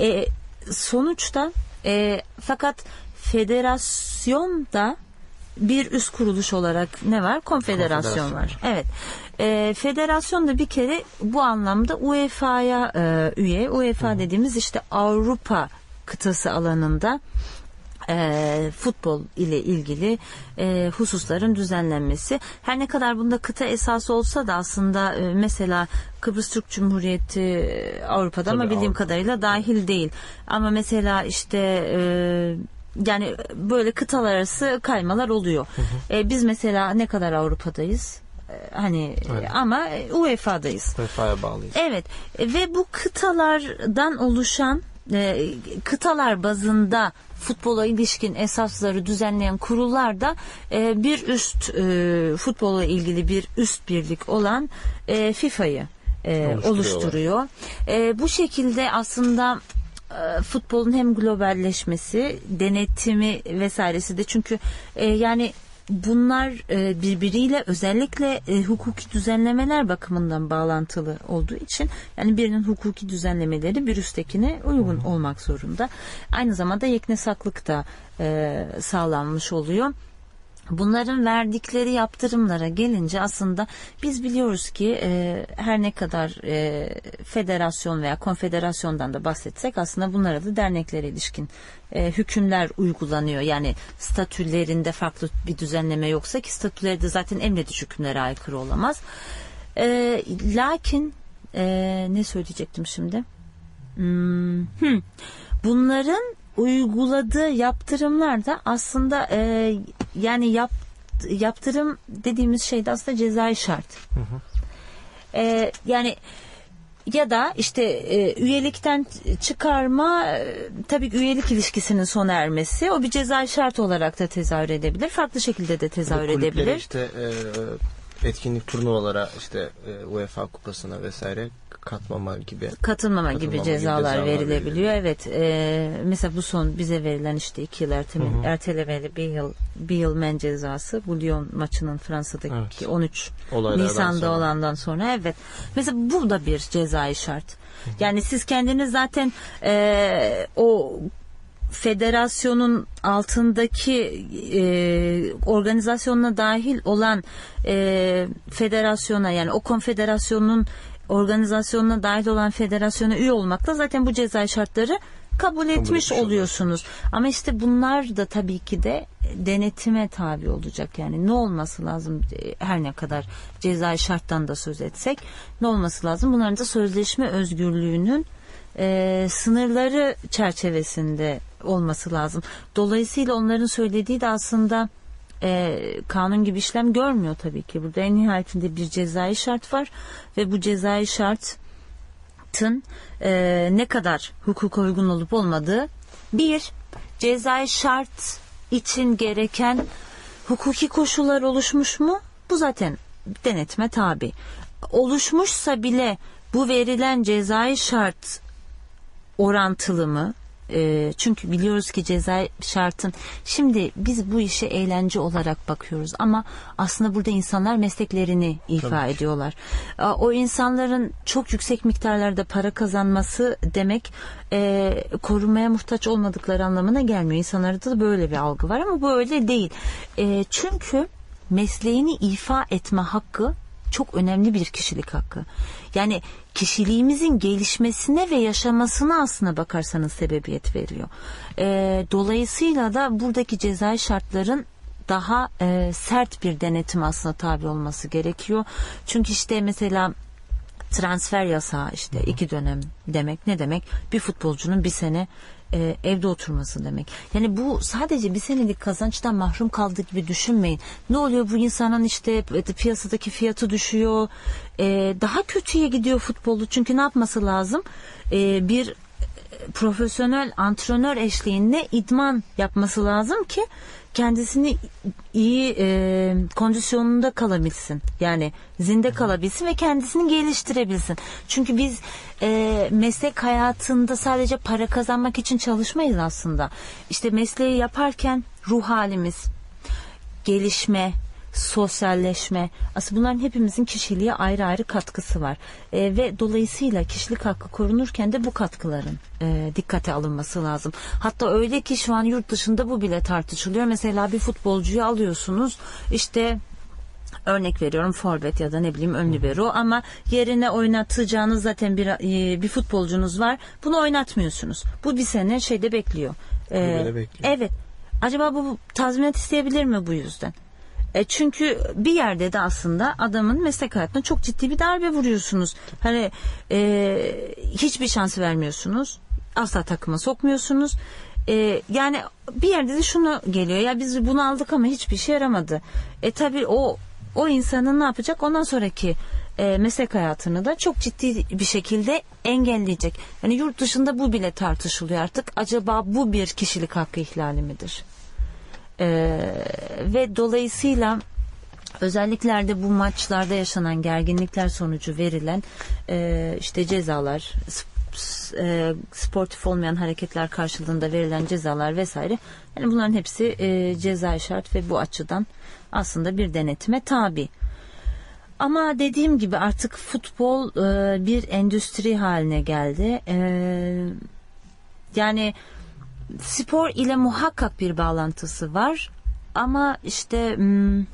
E, sonuçta e, fakat federasyonda bir üst kuruluş olarak ne var? Konfederasyon, Konfederasyon. var. Evet. E, federasyon da bir kere bu anlamda UEFA'ya e, üye. UEFA dediğimiz işte Avrupa kıtası alanında e, futbol ile ilgili e, hususların düzenlenmesi. Her ne kadar bunda kıta esası olsa da aslında e, mesela Kıbrıs Türk Cumhuriyeti e, Avrupa'da ama Tabii, bildiğim Avrupa. kadarıyla dahil değil. Ama mesela işte e, yani böyle kıtalar arası kaymalar oluyor. E, biz mesela ne kadar Avrupa'dayız? E, Hani Evet. ama UEFA'dayız. UEFA'ya bağlıyız. Evet e, ve bu kıtalardan oluşan e, kıtalar bazında futbola ilişkin esasları düzenleyen kurullar da e, bir üst e, futbola ilgili bir üst birlik olan e, FIFA'yı e, oluşturuyor. E, bu şekilde aslında futbolun hem globalleşmesi, denetimi vesairesi de çünkü e, yani bunlar e, birbiriyle özellikle e, hukuki düzenlemeler bakımından bağlantılı olduğu için yani birinin hukuki düzenlemeleri bir üsttekine uygun olmak zorunda. Aynı zamanda yeknesaklık da e, sağlanmış oluyor. Bunların verdikleri yaptırımlara gelince aslında biz biliyoruz ki e, her ne kadar e, federasyon veya konfederasyondan da bahsetsek aslında bunlara da derneklere ilişkin e, hükümler uygulanıyor. Yani statülerinde farklı bir düzenleme yoksa ki statüleri de zaten emredici hükümlere aykırı olamaz. E, lakin e, ne söyleyecektim şimdi? Hmm, hmm. Bunların uyguladığı yaptırımlar da aslında e, yani yap, yaptırım dediğimiz şey de aslında cezai şart. E, yani ya da işte e, üyelikten çıkarma e, tabii ki üyelik ilişkisinin sona ermesi o bir cezai şart olarak da tezahür edebilir. Farklı şekilde de tezahür edebilir. işte e, etkinlik turnuvalara işte e, UEFA kupasına vesaire katmama gibi. katılmama gibi Katılmama gibi cezalar cezalar verilebiliyor. veriliyor. Evet. e, mesela bu son bize verilen işte iki yıl ertele, ertelemeli bir yıl bir yıl men cezası. Bu Lyon maçının Fransa'daki Evet. 13 Olaylardan Nisan'da sonra. olandan sonra evet. Mesela bu da bir cezai şart. Yani siz kendiniz zaten e, o federasyonun altındaki e, organizasyonuna dahil olan e, federasyona yani o konfederasyonun organizasyonuna dahil olan federasyona üye olmakla zaten bu cezai şartları kabul etmiş etmiş oluyorsunuz. Ama işte bunlar da tabii ki de denetime tabi olacak. Yani ne olması lazım e, her ne kadar cezai şarttan da söz etsek ne olması lazım? Bunların da sözleşme özgürlüğünün e, sınırları çerçevesinde olması lazım. Dolayısıyla onların söylediği de aslında e, kanun gibi işlem görmüyor tabii ki. Burada en nihayetinde bir cezai şart var ve bu cezai şartın e, ne kadar hukuka uygun olup olmadığı bir cezai şart için gereken hukuki koşullar oluşmuş mu? Bu zaten denetme tabi. Oluşmuşsa bile bu verilen cezai şart orantılı mı? E, çünkü biliyoruz ki ceza şartın şimdi biz bu işe eğlence olarak bakıyoruz ama aslında burada insanlar mesleklerini ifa ediyorlar. E, O insanların çok yüksek miktarlarda para kazanması demek e, korunmaya muhtaç olmadıkları anlamına gelmiyor. İnsanlarda da böyle bir algı var ama bu öyle değil. E, çünkü mesleğini ifa etme hakkı çok önemli bir kişilik hakkı. Yani kişiliğimizin gelişmesine ve yaşamasına aslına bakarsanız sebebiyet veriyor. Ee, dolayısıyla da buradaki cezai şartların daha e, sert bir denetim aslında tabi olması gerekiyor. Çünkü işte mesela transfer yasağı işte iki dönem demek ne demek? Bir futbolcunun bir sene e, evde oturması demek. Yani bu sadece bir senelik kazançtan mahrum kaldığı gibi düşünmeyin. Ne oluyor bu insanın işte piyasadaki fiyatı düşüyor. E, daha kötüye gidiyor futbolu. Çünkü ne yapması lazım? E, bir profesyonel antrenör eşliğinde idman yapması lazım ki kendisini iyi e, kondisyonunda kalabilsin. Yani zinde kalabilsin ve kendisini geliştirebilsin. Çünkü biz e, meslek hayatında sadece para kazanmak için çalışmayız aslında. İşte mesleği yaparken ruh halimiz, gelişme, sosyalleşme. Aslında bunların hepimizin kişiliğe ayrı ayrı katkısı var. E, ve dolayısıyla kişilik hakkı korunurken de bu katkıların e, dikkate alınması lazım. Hatta öyle ki şu an yurt dışında bu bile tartışılıyor. Mesela bir futbolcuyu alıyorsunuz işte örnek veriyorum forvet ya da ne bileyim ön libero ama yerine oynatacağınız zaten bir e, bir futbolcunuz var. Bunu oynatmıyorsunuz. Bu bir sene şeyde bekliyor. E, Kulübede bekliyor. evet. Acaba bu tazminat isteyebilir mi bu yüzden e çünkü bir yerde de aslında adamın meslek hayatına çok ciddi bir darbe vuruyorsunuz. Hani e, hiçbir şans vermiyorsunuz. Asla takıma sokmuyorsunuz. E, yani bir yerde de şunu geliyor. Ya biz bunu aldık ama hiçbir şey yaramadı. E tabii o o insanın ne yapacak? Ondan sonraki e, meslek hayatını da çok ciddi bir şekilde engelleyecek. Yani yurt dışında bu bile tartışılıyor artık. Acaba bu bir kişilik hakkı ihlali midir? Ee, ve dolayısıyla özellikle de bu maçlarda yaşanan gerginlikler sonucu verilen e, işte cezalar e, sportif olmayan hareketler karşılığında verilen cezalar vesaire yani bunların hepsi e, ceza şart ve bu açıdan aslında bir denetime tabi. Ama dediğim gibi artık futbol e, bir endüstri haline geldi. E, yani spor ile muhakkak bir bağlantısı var ama işte hmm,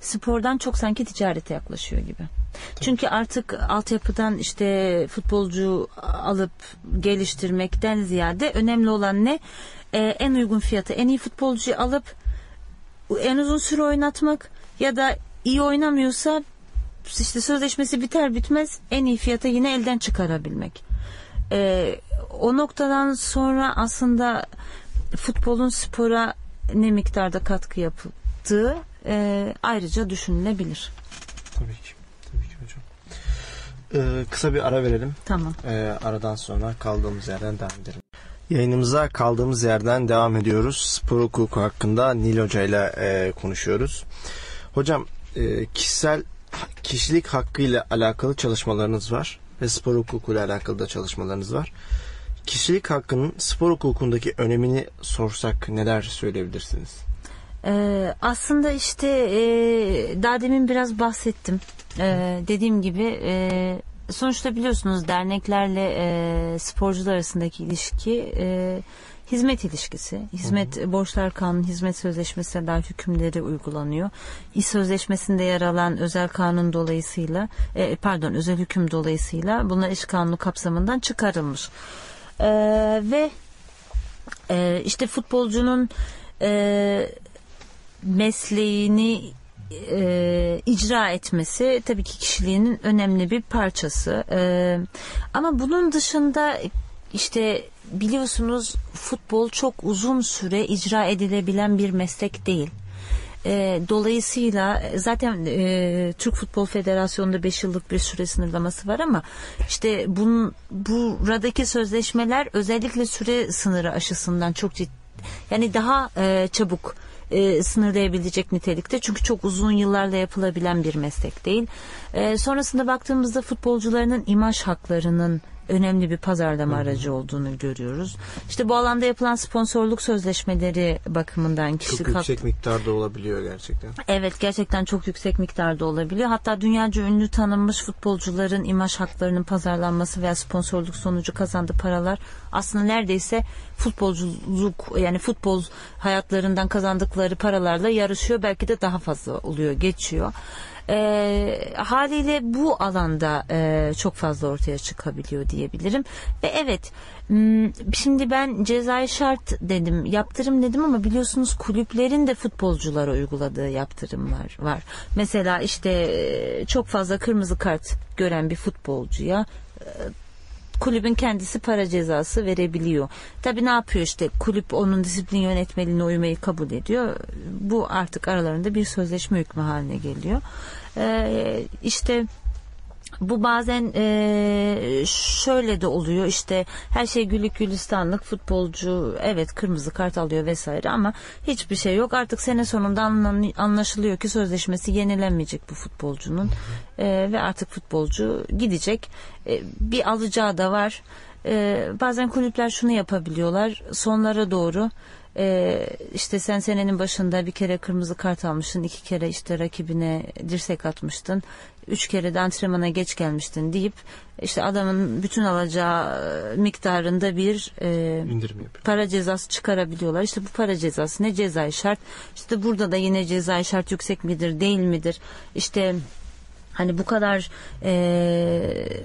spordan çok sanki ticarete yaklaşıyor gibi. Çünkü artık altyapıdan işte futbolcu alıp geliştirmekten ziyade önemli olan ne? Ee, en uygun fiyata en iyi futbolcuyu alıp en uzun süre oynatmak ya da iyi oynamıyorsa işte sözleşmesi biter bitmez en iyi fiyata yine elden çıkarabilmek. Ee, o noktadan sonra aslında futbolun spora ne miktarda katkı yaptığı e, ayrıca düşünülebilir. Tabii ki. Tabii ki hocam. Ee, kısa bir ara verelim. Tamam. Ee, aradan sonra kaldığımız yerden devam edelim. Yayınımıza kaldığımız yerden devam ediyoruz. Spor hukuku hakkında Nil Hoca ile e, konuşuyoruz. Hocam e, kişisel kişilik hakkıyla alakalı çalışmalarınız var ve spor hukukuyla alakalı da çalışmalarınız var. Kişilik hakkının spor hukukundaki önemini sorsak neler söyleyebilirsiniz? Ee, aslında işte e, daha demin biraz bahsettim. Ee, dediğim gibi e, sonuçta biliyorsunuz derneklerle e, sporcular arasındaki ilişki e, hizmet ilişkisi. Hizmet borçlar kanunu, hizmet sözleşmesine dair hükümleri uygulanıyor. İş sözleşmesinde yer alan özel kanun dolayısıyla e, pardon özel hüküm dolayısıyla bunlar iş kanunu kapsamından çıkarılmış. E, ve e, işte futbolcunun e, mesleğini e, icra etmesi tabii ki kişiliğinin önemli bir parçası. E, ama bunun dışında işte biliyorsunuz futbol çok uzun süre icra edilebilen bir meslek değil. E, dolayısıyla zaten e, Türk Futbol Federasyonu'nda 5 yıllık bir süre sınırlaması var ama işte bunun buradaki sözleşmeler özellikle süre sınırı aşısından çok ciddi yani daha e, çabuk e, sınırlayabilecek nitelikte. Çünkü çok uzun yıllarla yapılabilen bir meslek değil. E, sonrasında baktığımızda futbolcularının imaj haklarının önemli bir pazarlama aracı olduğunu görüyoruz. İşte bu alanda yapılan sponsorluk sözleşmeleri bakımından Çok kişilik hak yüksek miktarda olabiliyor gerçekten. Evet gerçekten çok yüksek miktarda olabiliyor. Hatta dünyaca ünlü tanınmış futbolcuların imaj haklarının pazarlanması veya sponsorluk sonucu kazandığı paralar aslında neredeyse futbolculuk yani futbol hayatlarından kazandıkları paralarla yarışıyor. Belki de daha fazla oluyor, geçiyor. E, haliyle bu alanda e, çok fazla ortaya çıkabiliyor diyebilirim. Ve evet m, şimdi ben cezai şart dedim, yaptırım dedim ama biliyorsunuz kulüplerin de futbolculara uyguladığı yaptırımlar var. Mesela işte e, çok fazla kırmızı kart gören bir futbolcuya e, kulübün kendisi para cezası verebiliyor. Tabii ne yapıyor işte kulüp onun disiplin yönetmeliğine uymayı kabul ediyor. Bu artık aralarında bir sözleşme hükmü haline geliyor. Ee, işte bu bazen e, şöyle de oluyor. İşte her şey güllük gülistanlık futbolcu evet kırmızı kart alıyor vesaire ama hiçbir şey yok. Artık sene sonunda anlaşılıyor ki sözleşmesi yenilenmeyecek bu futbolcunun. E, ve artık futbolcu gidecek E, bir alacağı da var E, bazen kulüpler şunu yapabiliyorlar sonlara doğru ee, işte sen senenin başında bir kere kırmızı kart almıştın, iki kere işte rakibine dirsek atmıştın, üç kere de antrenmana geç gelmiştin deyip işte adamın bütün alacağı e, miktarında bir e, İndirim para cezası çıkarabiliyorlar. İşte bu para cezası ne cezai şart? İşte burada da yine cezai şart yüksek midir, değil midir? İşte Hani bu kadar e,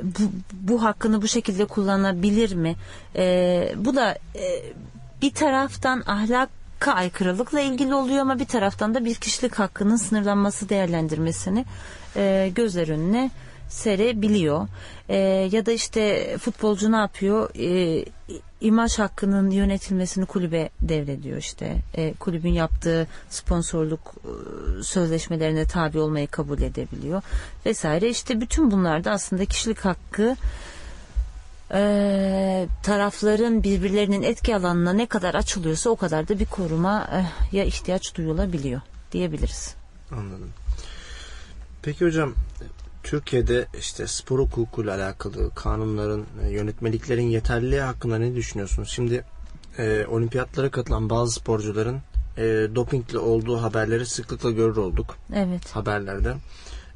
bu, bu hakkını bu şekilde kullanabilir mi? E, bu da e, bir taraftan ahlaka aykırılıkla ilgili oluyor ama bir taraftan da bir kişilik hakkının sınırlanması değerlendirmesini e, gözler önüne serebiliyor. E, ya da işte futbolcu ne yapıyor? E, imaj hakkının yönetilmesini kulübe devrediyor işte. E, kulübün yaptığı sponsorluk e, sözleşmelerine tabi olmayı kabul edebiliyor vesaire. İşte bütün bunlarda aslında kişilik hakkı e, tarafların birbirlerinin etki alanına ne kadar açılıyorsa o kadar da bir koruma eh, ya ihtiyaç duyulabiliyor diyebiliriz. Anladım. Peki hocam Türkiye'de işte spor hukukuyla alakalı kanunların, e, yönetmeliklerin yeterliliği hakkında ne düşünüyorsunuz? Şimdi e, olimpiyatlara katılan bazı sporcuların e, dopingle olduğu haberleri sıklıkla görür olduk Evet. haberlerde.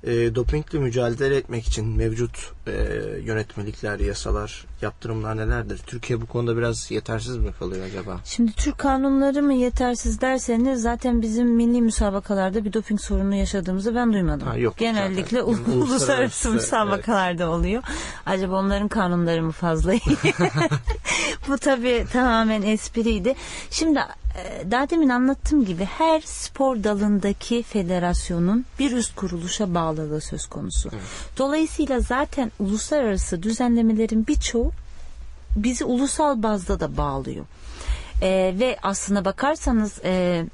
E, dopingle mücadele etmek için mevcut e, yönetmelikler, yasalar, yaptırımlar nelerdir? Türkiye bu konuda biraz yetersiz mi kalıyor acaba? Şimdi Türk kanunları mı yetersiz derseniz zaten bizim milli müsabakalarda bir doping sorunu yaşadığımızı ben duymadım. Ha, yok Genellikle Yani uluslararası uluslararası, müsabakalarda oluyor. Acaba onların kanunları mı fazla iyi? Bu tabii tamamen espriydi. Şimdi e, daha demin anlattığım gibi her spor dalındaki federasyonun bir üst kuruluşa bağlılığı söz konusu. Dolayısıyla zaten uluslararası düzenlemelerin birçoğu bizi ulusal bazda da bağlıyor. E, ve aslına bakarsanız e,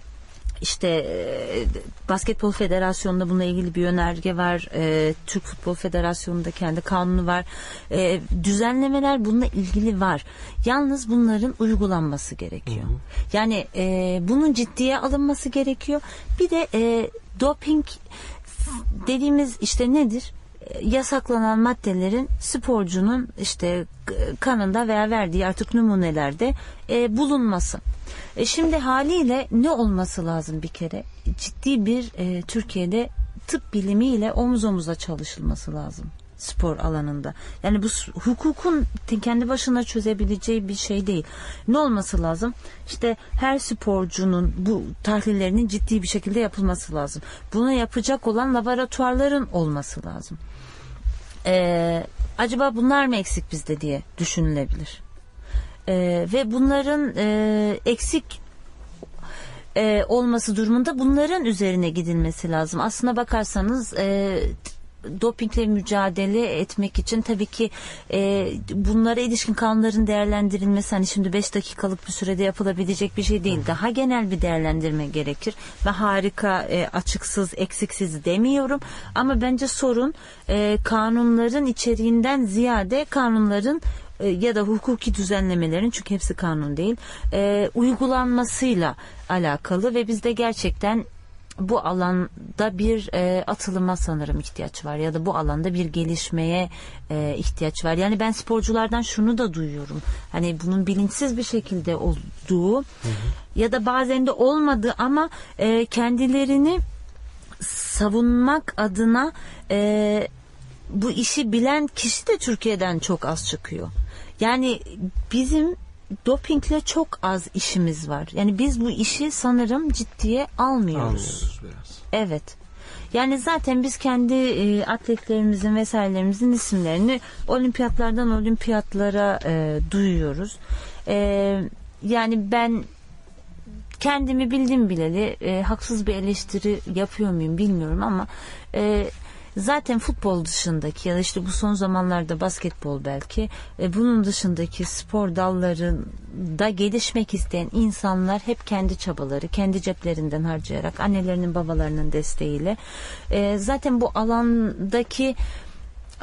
işte e, Basketbol Federasyonu'nda bununla ilgili bir yönerge var. E, Türk Futbol Federasyonu'nda kendi kanunu var. E, düzenlemeler bununla ilgili var. Yalnız bunların uygulanması gerekiyor. Yani e, bunun ciddiye alınması gerekiyor. Bir de e, doping dediğimiz işte nedir? E, yasaklanan maddelerin sporcunun işte kanında veya verdiği artık numunelerde e, bulunması. E, şimdi haliyle ne olması lazım bir kere? Ciddi bir Türkiye'de tıp bilimiyle omuz omuza çalışılması lazım spor alanında. Yani bu hukukun kendi başına çözebileceği bir şey değil. Ne olması lazım? İşte her sporcunun bu tahlillerinin ciddi bir şekilde yapılması lazım. Bunu yapacak olan laboratuvarların olması lazım. Ee, acaba bunlar mı eksik bizde diye düşünülebilir. E, ve bunların e, eksik e, olması durumunda bunların üzerine gidilmesi lazım. Aslına bakarsanız e, dopingle mücadele etmek için tabii ki e, bunlara ilişkin kanunların değerlendirilmesi hani şimdi 5 dakikalık bir sürede yapılabilecek bir şey değil. Daha genel bir değerlendirme gerekir. Ve harika e, açıksız eksiksiz demiyorum. Ama bence sorun e, kanunların içeriğinden ziyade kanunların e, ya da hukuki düzenlemelerin çünkü hepsi kanun değil e, uygulanmasıyla alakalı. Ve bizde gerçekten bu alanda bir e, atılıma sanırım ihtiyaç var ya da bu alanda bir gelişmeye e, ihtiyaç var. Yani ben sporculardan şunu da duyuyorum. Hani bunun bilinçsiz bir şekilde olduğu ya da bazen de olmadığı ama e, kendilerini savunmak adına e, bu işi bilen kişi de Türkiye'den çok az çıkıyor. Yani bizim dopingle çok az işimiz var. Yani biz bu işi sanırım ciddiye almıyoruz. Anlıyoruz biraz. Evet. Yani zaten biz kendi e, atletlerimizin vesairelerimizin isimlerini olimpiyatlardan olimpiyatlara e, duyuyoruz. E, yani ben kendimi bildim bileli e, haksız bir eleştiri yapıyor muyum bilmiyorum ama e, zaten futbol dışındaki ya işte bu son zamanlarda basketbol belki e, bunun dışındaki spor dallarında gelişmek isteyen insanlar hep kendi çabaları kendi ceplerinden harcayarak annelerinin babalarının desteğiyle e, zaten bu alandaki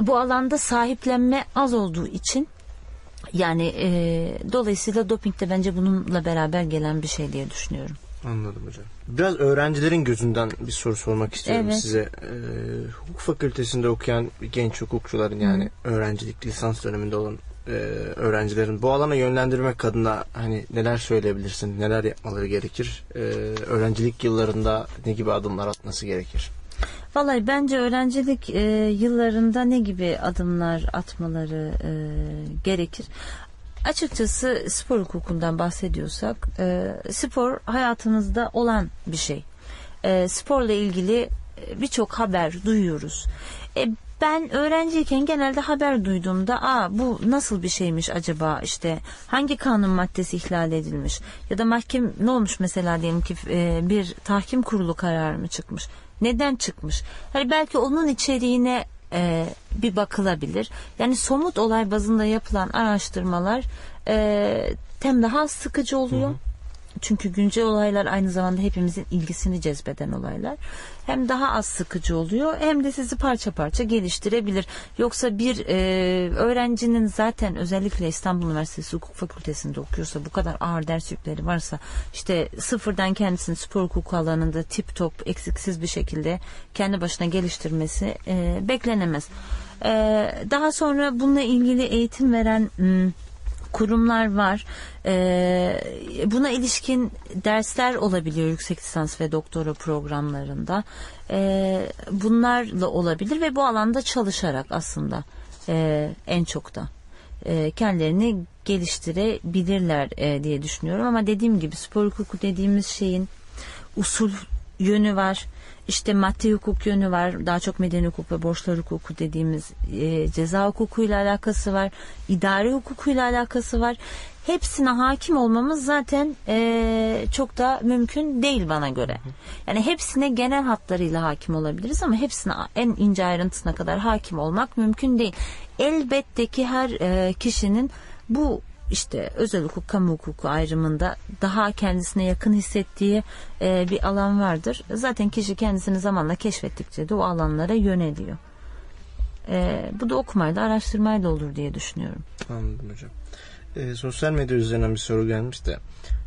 bu alanda sahiplenme az olduğu için yani e, dolayısıyla doping de bence bununla beraber gelen bir şey diye düşünüyorum. Anladım hocam. Biraz öğrencilerin gözünden bir soru sormak istiyorum Evet. size. Ee, hukuk fakültesinde okuyan genç hukukçuların yani öğrencilik lisans döneminde olan e, öğrencilerin bu alana yönlendirmek adına hani neler söyleyebilirsin, neler yapmaları gerekir? Ee, öğrencilik yıllarında ne gibi adımlar atması gerekir? Vallahi bence öğrencilik e, yıllarında ne gibi adımlar atmaları e, gerekir? Açıkçası spor hukukundan bahsediyorsak e, spor hayatımızda olan bir şey. E, sporla ilgili e, birçok haber duyuyoruz. E, ben öğrenciyken genelde haber duyduğumda aa bu nasıl bir şeymiş acaba işte hangi kanun maddesi ihlal edilmiş ya da mahkem ne olmuş mesela diyelim ki e, bir tahkim kurulu kararı mı çıkmış neden çıkmış hani belki onun içeriğine e, bir bakılabilir. Yani somut olay bazında yapılan araştırmalar e, hem daha sıkıcı oluyor çünkü güncel olaylar aynı zamanda hepimizin ilgisini cezbeden olaylar. Hem daha az sıkıcı oluyor hem de sizi parça parça geliştirebilir. Yoksa bir e, öğrencinin zaten özellikle İstanbul Üniversitesi Hukuk Fakültesinde okuyorsa bu kadar ağır ders yükleri varsa işte sıfırdan kendisini spor hukuku alanında tip top eksiksiz bir şekilde kendi başına geliştirmesi e, beklenemez. E, daha sonra bununla ilgili eğitim veren hmm, kurumlar var. Ee, buna ilişkin dersler olabiliyor yüksek lisans ve doktora programlarında. Ee, bunlarla olabilir ve bu alanda çalışarak aslında e, en çok da e, kendilerini geliştirebilirler e, diye düşünüyorum. Ama dediğim gibi spor hukuku dediğimiz şeyin usul yönü var. İşte maddi hukuk yönü var. Daha çok medeni hukuk ve borçlar hukuku dediğimiz e, ceza hukukuyla alakası var. idari hukukuyla alakası var. Hepsine hakim olmamız zaten e, çok da mümkün değil bana göre. Yani hepsine genel hatlarıyla hakim olabiliriz ama hepsine en ince ayrıntısına kadar hakim olmak mümkün değil. Elbette ki her e, kişinin bu işte özel hukuk kamu hukuku ayrımında daha kendisine yakın hissettiği e, bir alan vardır. Zaten kişi kendisini zamanla keşfettikçe de o alanlara yöneliyor. E, bu da okumayla araştırmayla olur diye düşünüyorum. Anladım hocam. Ee, sosyal medya üzerinden bir soru gelmiş de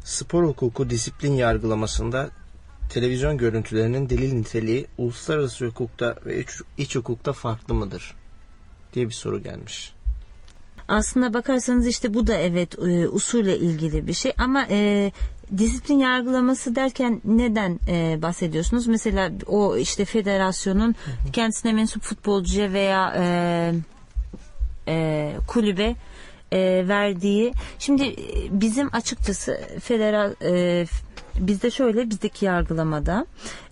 spor hukuku disiplin yargılamasında televizyon görüntülerinin delil niteliği uluslararası hukukta ve iç, iç hukukta farklı mıdır? diye bir soru gelmiş. Aslında bakarsanız işte bu da evet e, usulle ilgili bir şey ama e, disiplin yargılaması derken neden e, bahsediyorsunuz? Mesela o işte federasyonun kendisine mensup futbolcuya veya e, e, kulübe e, verdiği. Şimdi e, bizim açıkçası federal e, bizde şöyle bizdeki yargılamada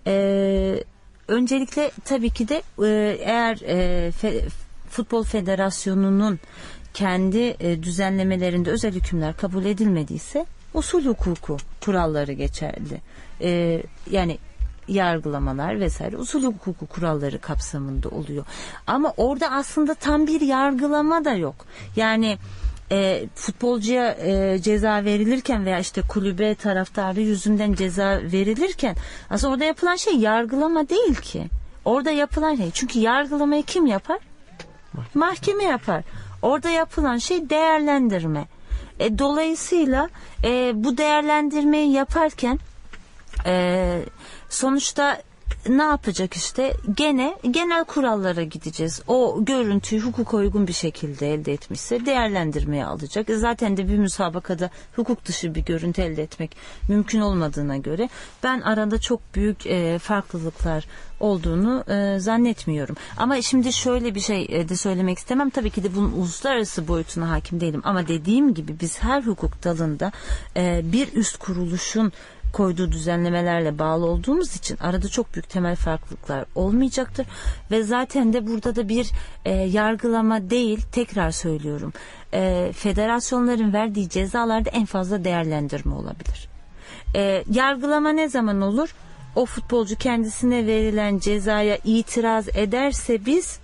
e, öncelikle tabii ki de e, eğer e, fe- futbol federasyonunun kendi e, düzenlemelerinde özel hükümler kabul edilmediyse usul hukuku kuralları geçerli. E, yani yargılamalar vesaire usul hukuku kuralları kapsamında oluyor. Ama orada aslında tam bir yargılama da yok. Yani e, futbolcuya e, ceza verilirken veya işte kulübe taraftarı yüzünden ceza verilirken aslında orada yapılan şey yargılama değil ki. Orada yapılan şey çünkü yargılamayı kim yapar? Mahkeme yapar. Orada yapılan şey değerlendirme. E, dolayısıyla e, bu değerlendirmeyi yaparken e, sonuçta ne yapacak işte gene genel kurallara gideceğiz. O görüntüyü hukuka uygun bir şekilde elde etmişse değerlendirmeye alacak. E, Zaten de bir müsabakada hukuk dışı bir görüntü elde etmek mümkün olmadığına göre ben arada çok büyük e, farklılıklar olduğunu e, zannetmiyorum. Ama şimdi şöyle bir şey e, de söylemek istemem. Tabii ki de bunun uluslararası boyutuna hakim değilim. Ama dediğim gibi biz her hukuk dalında e, bir üst kuruluşun koyduğu düzenlemelerle bağlı olduğumuz için arada çok büyük temel farklılıklar olmayacaktır ve zaten de burada da bir e, yargılama değil tekrar söylüyorum e, federasyonların verdiği cezalarda en fazla değerlendirme olabilir. E, yargılama ne zaman olur? O futbolcu kendisine verilen cezaya itiraz ederse biz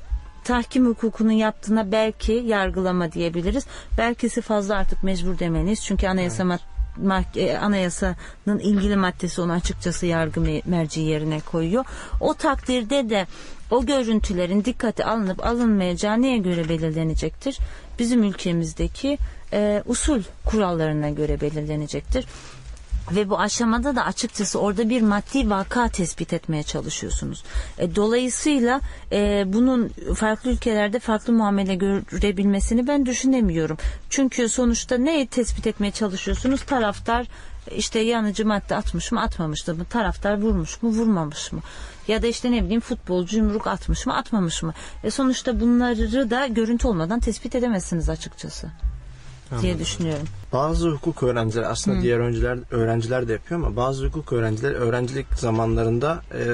tahkim hukukunun yaptığına belki yargılama diyebiliriz. Belkisi fazla artık mecbur demeliyiz. Çünkü anayasa mad- mah- e, anayasanın ilgili maddesi onu açıkçası yargı me- merci yerine koyuyor. O takdirde de o görüntülerin dikkate alınıp alınmayacağı neye göre belirlenecektir? Bizim ülkemizdeki e, usul kurallarına göre belirlenecektir. Ve bu aşamada da açıkçası orada bir maddi vaka tespit etmeye çalışıyorsunuz. E, dolayısıyla e, bunun farklı ülkelerde farklı muamele görebilmesini ben düşünemiyorum. Çünkü sonuçta neyi tespit etmeye çalışıyorsunuz? Taraftar işte yanıcı madde atmış mı atmamış mı? Taraftar vurmuş mu vurmamış mı? Ya da işte ne bileyim futbolcu yumruk atmış mı atmamış mı? E, sonuçta bunları da görüntü olmadan tespit edemezsiniz açıkçası diye düşünüyorum. Bazı hukuk öğrencileri aslında diğer öğrenciler öğrenciler de yapıyor ama bazı hukuk öğrencileri öğrencilik zamanlarında e,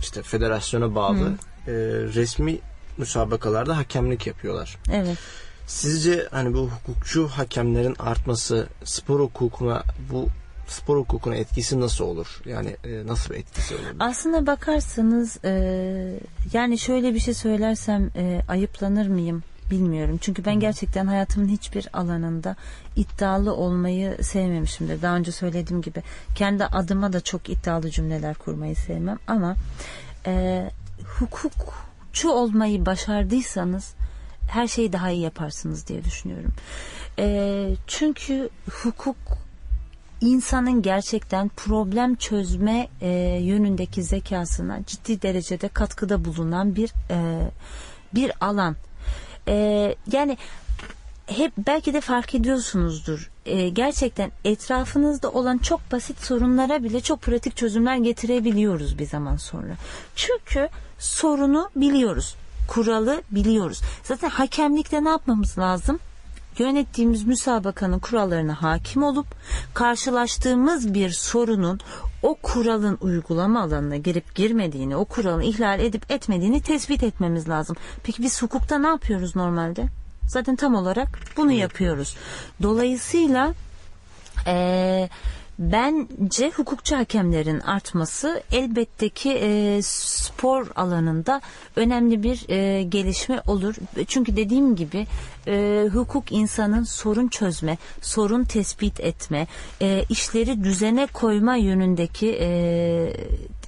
işte federasyona bağlı e, resmi müsabakalarda hakemlik yapıyorlar. Evet. Sizce hani bu hukukçu hakemlerin artması spor hukukuna bu spor hukukuna etkisi nasıl olur? Yani e, nasıl bir etkisi olur? Aslında bakarsanız e, yani şöyle bir şey söylersem e, ayıplanır mıyım bilmiyorum. Çünkü ben gerçekten hayatımın hiçbir alanında iddialı olmayı sevmemişimdir. Daha önce söylediğim gibi kendi adıma da çok iddialı cümleler kurmayı sevmem ama e, hukukçu olmayı başardıysanız her şeyi daha iyi yaparsınız diye düşünüyorum. E, çünkü hukuk insanın gerçekten problem çözme e, yönündeki zekasına ciddi derecede katkıda bulunan bir e, bir alan. E, yani hep belki de fark ediyorsunuzdur. E, gerçekten etrafınızda olan çok basit sorunlara bile çok pratik çözümler getirebiliyoruz bir zaman sonra. Çünkü sorunu biliyoruz. Kuralı biliyoruz. Zaten hakemlikte ne yapmamız lazım? Yönettiğimiz müsabakanın kurallarına hakim olup karşılaştığımız bir sorunun o kuralın uygulama alanına girip girmediğini, o kuralın ihlal edip etmediğini tespit etmemiz lazım. Peki biz hukukta ne yapıyoruz normalde? Zaten tam olarak bunu yapıyoruz. Dolayısıyla eee Bence hukukçu hakemlerin artması elbette ki e, spor alanında önemli bir e, gelişme olur. Çünkü dediğim gibi e, hukuk insanın sorun çözme, sorun tespit etme, e, işleri düzene koyma yönündeki e,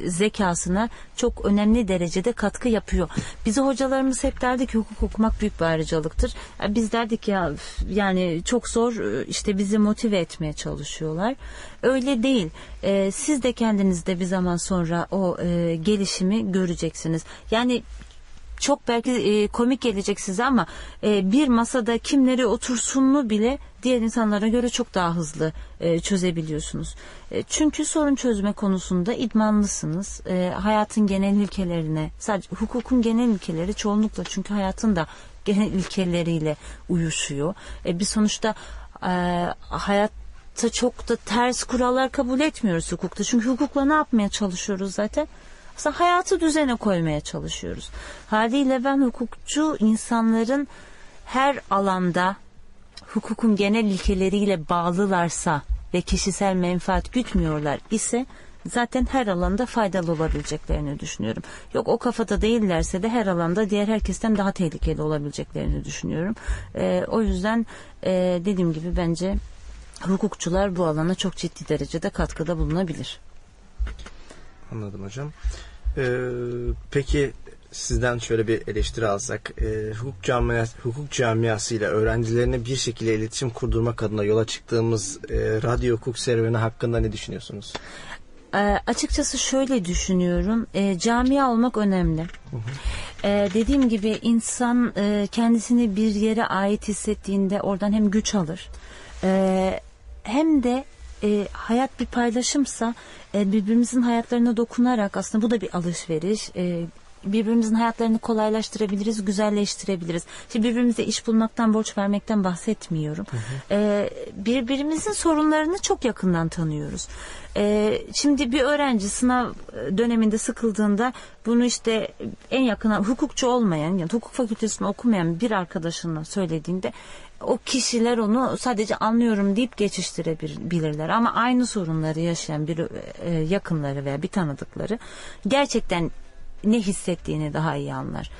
zekasına çok önemli derecede katkı yapıyor. Bize hocalarımız hep derdi ki hukuk okumak büyük bir ayrıcalıktır. Ya Biz derdik ya yani çok zor e, işte bizi motive etmeye çalışıyorlar. Öyle değil. E, siz de kendinizde bir zaman sonra o e, gelişimi göreceksiniz. Yani çok belki e, komik gelecek size ama e, bir masada kimleri otursunlu bile diğer insanlara göre çok daha hızlı e, çözebiliyorsunuz. E, çünkü sorun çözme konusunda idmanlısınız. E, hayatın genel ilkelerine, sadece hukukun genel ilkeleri çoğunlukla çünkü hayatın da genel ilkeleriyle uyuşuyor. E, bir sonuçta e, hayatta çok da ters kurallar kabul etmiyoruz hukukta. Çünkü hukukla ne yapmaya çalışıyoruz zaten? Aslında hayatı düzene koymaya çalışıyoruz. Haliyle ben hukukçu insanların her alanda hukukun genel ilkeleriyle bağlılarsa ve kişisel menfaat gütmüyorlar ise zaten her alanda faydalı olabileceklerini düşünüyorum. Yok o kafada değillerse de her alanda diğer herkesten daha tehlikeli olabileceklerini düşünüyorum. Ee, o yüzden e, dediğim gibi bence hukukçular bu alana çok ciddi derecede katkıda bulunabilir. Anladım hocam. Ee, peki sizden şöyle bir eleştiri alsak. Ee, hukuk, camiası, hukuk camiasıyla öğrencilerine bir şekilde iletişim kurdurmak adına yola çıktığımız e, radyo hukuk serüveni hakkında ne düşünüyorsunuz? Ee, açıkçası şöyle düşünüyorum. Ee, camia olmak önemli. Ee, dediğim gibi insan e, kendisini bir yere ait hissettiğinde oradan hem güç alır. Ee, hem de e, hayat bir paylaşımsa e, birbirimizin hayatlarına dokunarak aslında bu da bir alışveriş. E, birbirimizin hayatlarını kolaylaştırabiliriz, güzelleştirebiliriz. Şimdi birbirimize iş bulmaktan, borç vermekten bahsetmiyorum. Ee, birbirimizin sorunlarını çok yakından tanıyoruz. Ee, şimdi bir öğrenci sınav döneminde sıkıldığında bunu işte en yakına hukukçu olmayan, yani hukuk fakültesini okumayan bir arkadaşına söylediğinde o kişiler onu sadece anlıyorum deyip geçiştirebilirler. Ama aynı sorunları yaşayan bir e, yakınları veya bir tanıdıkları gerçekten ne hissettiğini daha iyi anlar.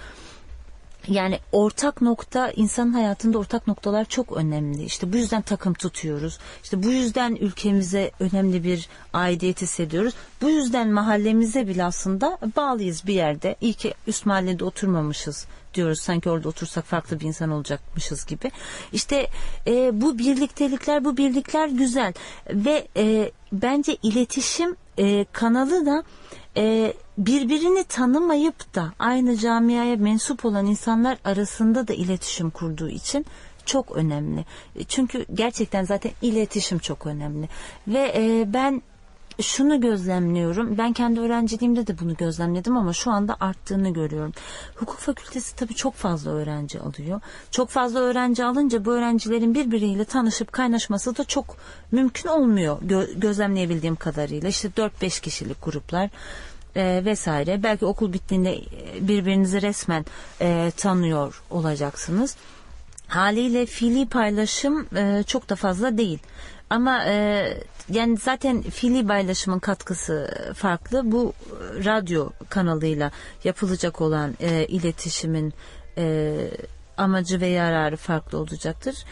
Yani ortak nokta insanın hayatında ortak noktalar çok önemli. İşte bu yüzden takım tutuyoruz. İşte bu yüzden ülkemize önemli bir aidiyet hissediyoruz. Bu yüzden mahallemize bile aslında bağlıyız bir yerde. İyi ki üst mahallede oturmamışız diyoruz. Sanki orada otursak farklı bir insan olacakmışız gibi. İşte e, bu birliktelikler, bu birlikler güzel ve e, bence iletişim e, kanalı da e, birbirini tanımayıp da aynı camiaya mensup olan insanlar arasında da iletişim kurduğu için çok önemli. Çünkü gerçekten zaten iletişim çok önemli. Ve e, ben şunu gözlemliyorum. Ben kendi öğrenciliğimde de bunu gözlemledim ama şu anda arttığını görüyorum. Hukuk fakültesi tabii çok fazla öğrenci alıyor. Çok fazla öğrenci alınca bu öğrencilerin birbiriyle tanışıp kaynaşması da çok mümkün olmuyor gö- gözlemleyebildiğim kadarıyla. İşte 4-5 kişilik gruplar e, vesaire. Belki okul bittiğinde birbirinizi resmen e, tanıyor olacaksınız. Haliyle fiili paylaşım e, çok da fazla değil. Ama e, yani zaten fiili paylaşımın katkısı farklı. Bu radyo kanalıyla yapılacak olan e, iletişimin e, amacı ve yararı farklı olacaktır.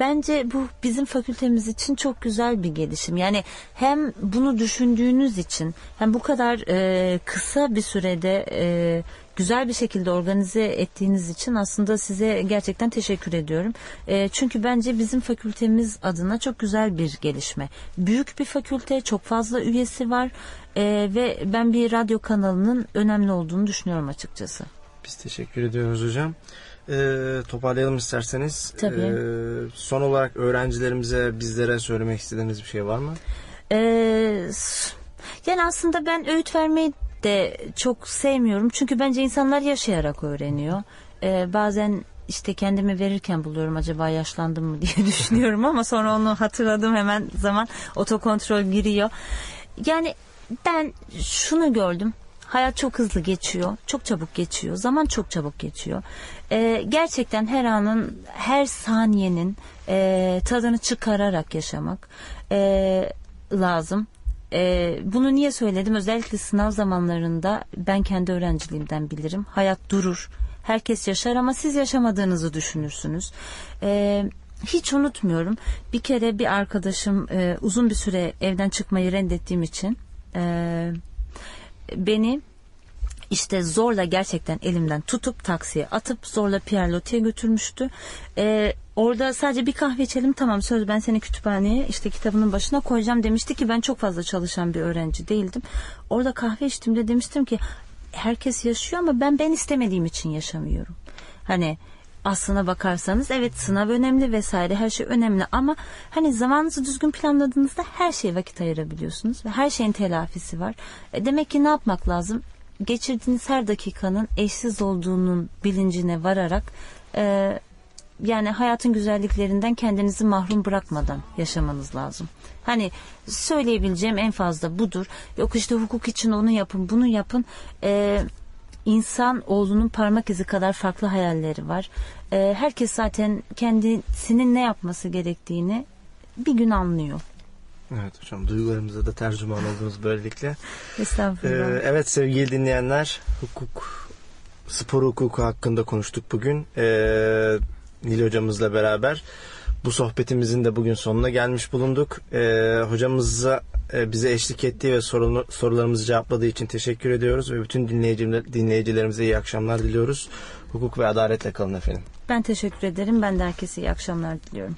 Bence bu bizim fakültemiz için çok güzel bir gelişim. Yani hem bunu düşündüğünüz için hem bu kadar e, kısa bir sürede e, güzel bir şekilde organize ettiğiniz için aslında size gerçekten teşekkür ediyorum. E, çünkü bence bizim fakültemiz adına çok güzel bir gelişme. Büyük bir fakülte, çok fazla üyesi var e, ve ben bir radyo kanalının önemli olduğunu düşünüyorum açıkçası. Biz teşekkür ediyoruz hocam. Ee, toparlayalım isterseniz. Tabii. Ee, son olarak öğrencilerimize, bizlere söylemek istediğiniz bir şey var mı? Ee, yani aslında ben öğüt vermeyi de çok sevmiyorum. Çünkü bence insanlar yaşayarak öğreniyor. Ee, bazen işte kendimi verirken buluyorum acaba yaşlandım mı diye düşünüyorum ama sonra onu hatırladım hemen zaman otokontrol giriyor. Yani ben şunu gördüm. Hayat çok hızlı geçiyor. Çok çabuk geçiyor. Zaman çok çabuk geçiyor. Ee, gerçekten her anın, her saniyenin e, tadını çıkararak yaşamak e, lazım. Ee, bunu niye söyledim? Özellikle sınav zamanlarında ben kendi öğrenciliğimden bilirim. Hayat durur. Herkes yaşar ama siz yaşamadığınızı düşünürsünüz. Ee, hiç unutmuyorum. Bir kere bir arkadaşım e, uzun bir süre evden çıkmayı reddettiğim için e, beni işte zorla gerçekten elimden tutup taksiye atıp zorla Pierre Loti'ye götürmüştü. Ee, orada sadece bir kahve içelim tamam söz ben seni kütüphaneye işte kitabının başına koyacağım demişti ki ben çok fazla çalışan bir öğrenci değildim. Orada kahve içtiğimde demiştim ki herkes yaşıyor ama ben ben istemediğim için yaşamıyorum. Hani aslına bakarsanız evet sınav önemli vesaire her şey önemli ama hani zamanınızı düzgün planladığınızda her şeye vakit ayırabiliyorsunuz ve her şeyin telafisi var. E demek ki ne yapmak lazım? Geçirdiğiniz her dakikanın eşsiz olduğunun bilincine vararak e, yani hayatın güzelliklerinden kendinizi mahrum bırakmadan yaşamanız lazım. Hani söyleyebileceğim en fazla budur. Yok işte hukuk için onu yapın, bunu yapın. E, insan oğlunun parmak izi kadar farklı hayalleri var. E, herkes zaten kendisinin ne yapması gerektiğini bir gün anlıyor. Evet hocam duygularımıza da tercüman oldunuz böylelikle. Estağfurullah. Ee, evet sevgili dinleyenler hukuk spor hukuku hakkında konuştuk bugün. Ee, Nil hocamızla beraber bu sohbetimizin de bugün sonuna gelmiş bulunduk. Ee, hocamıza e, bize eşlik ettiği ve sorunu, sorularımızı cevapladığı için teşekkür ediyoruz ve bütün dinleyiciler, dinleyicilerimize iyi akşamlar diliyoruz. Hukuk ve adaletle kalın efendim. Ben teşekkür ederim. Ben de herkese iyi akşamlar diliyorum.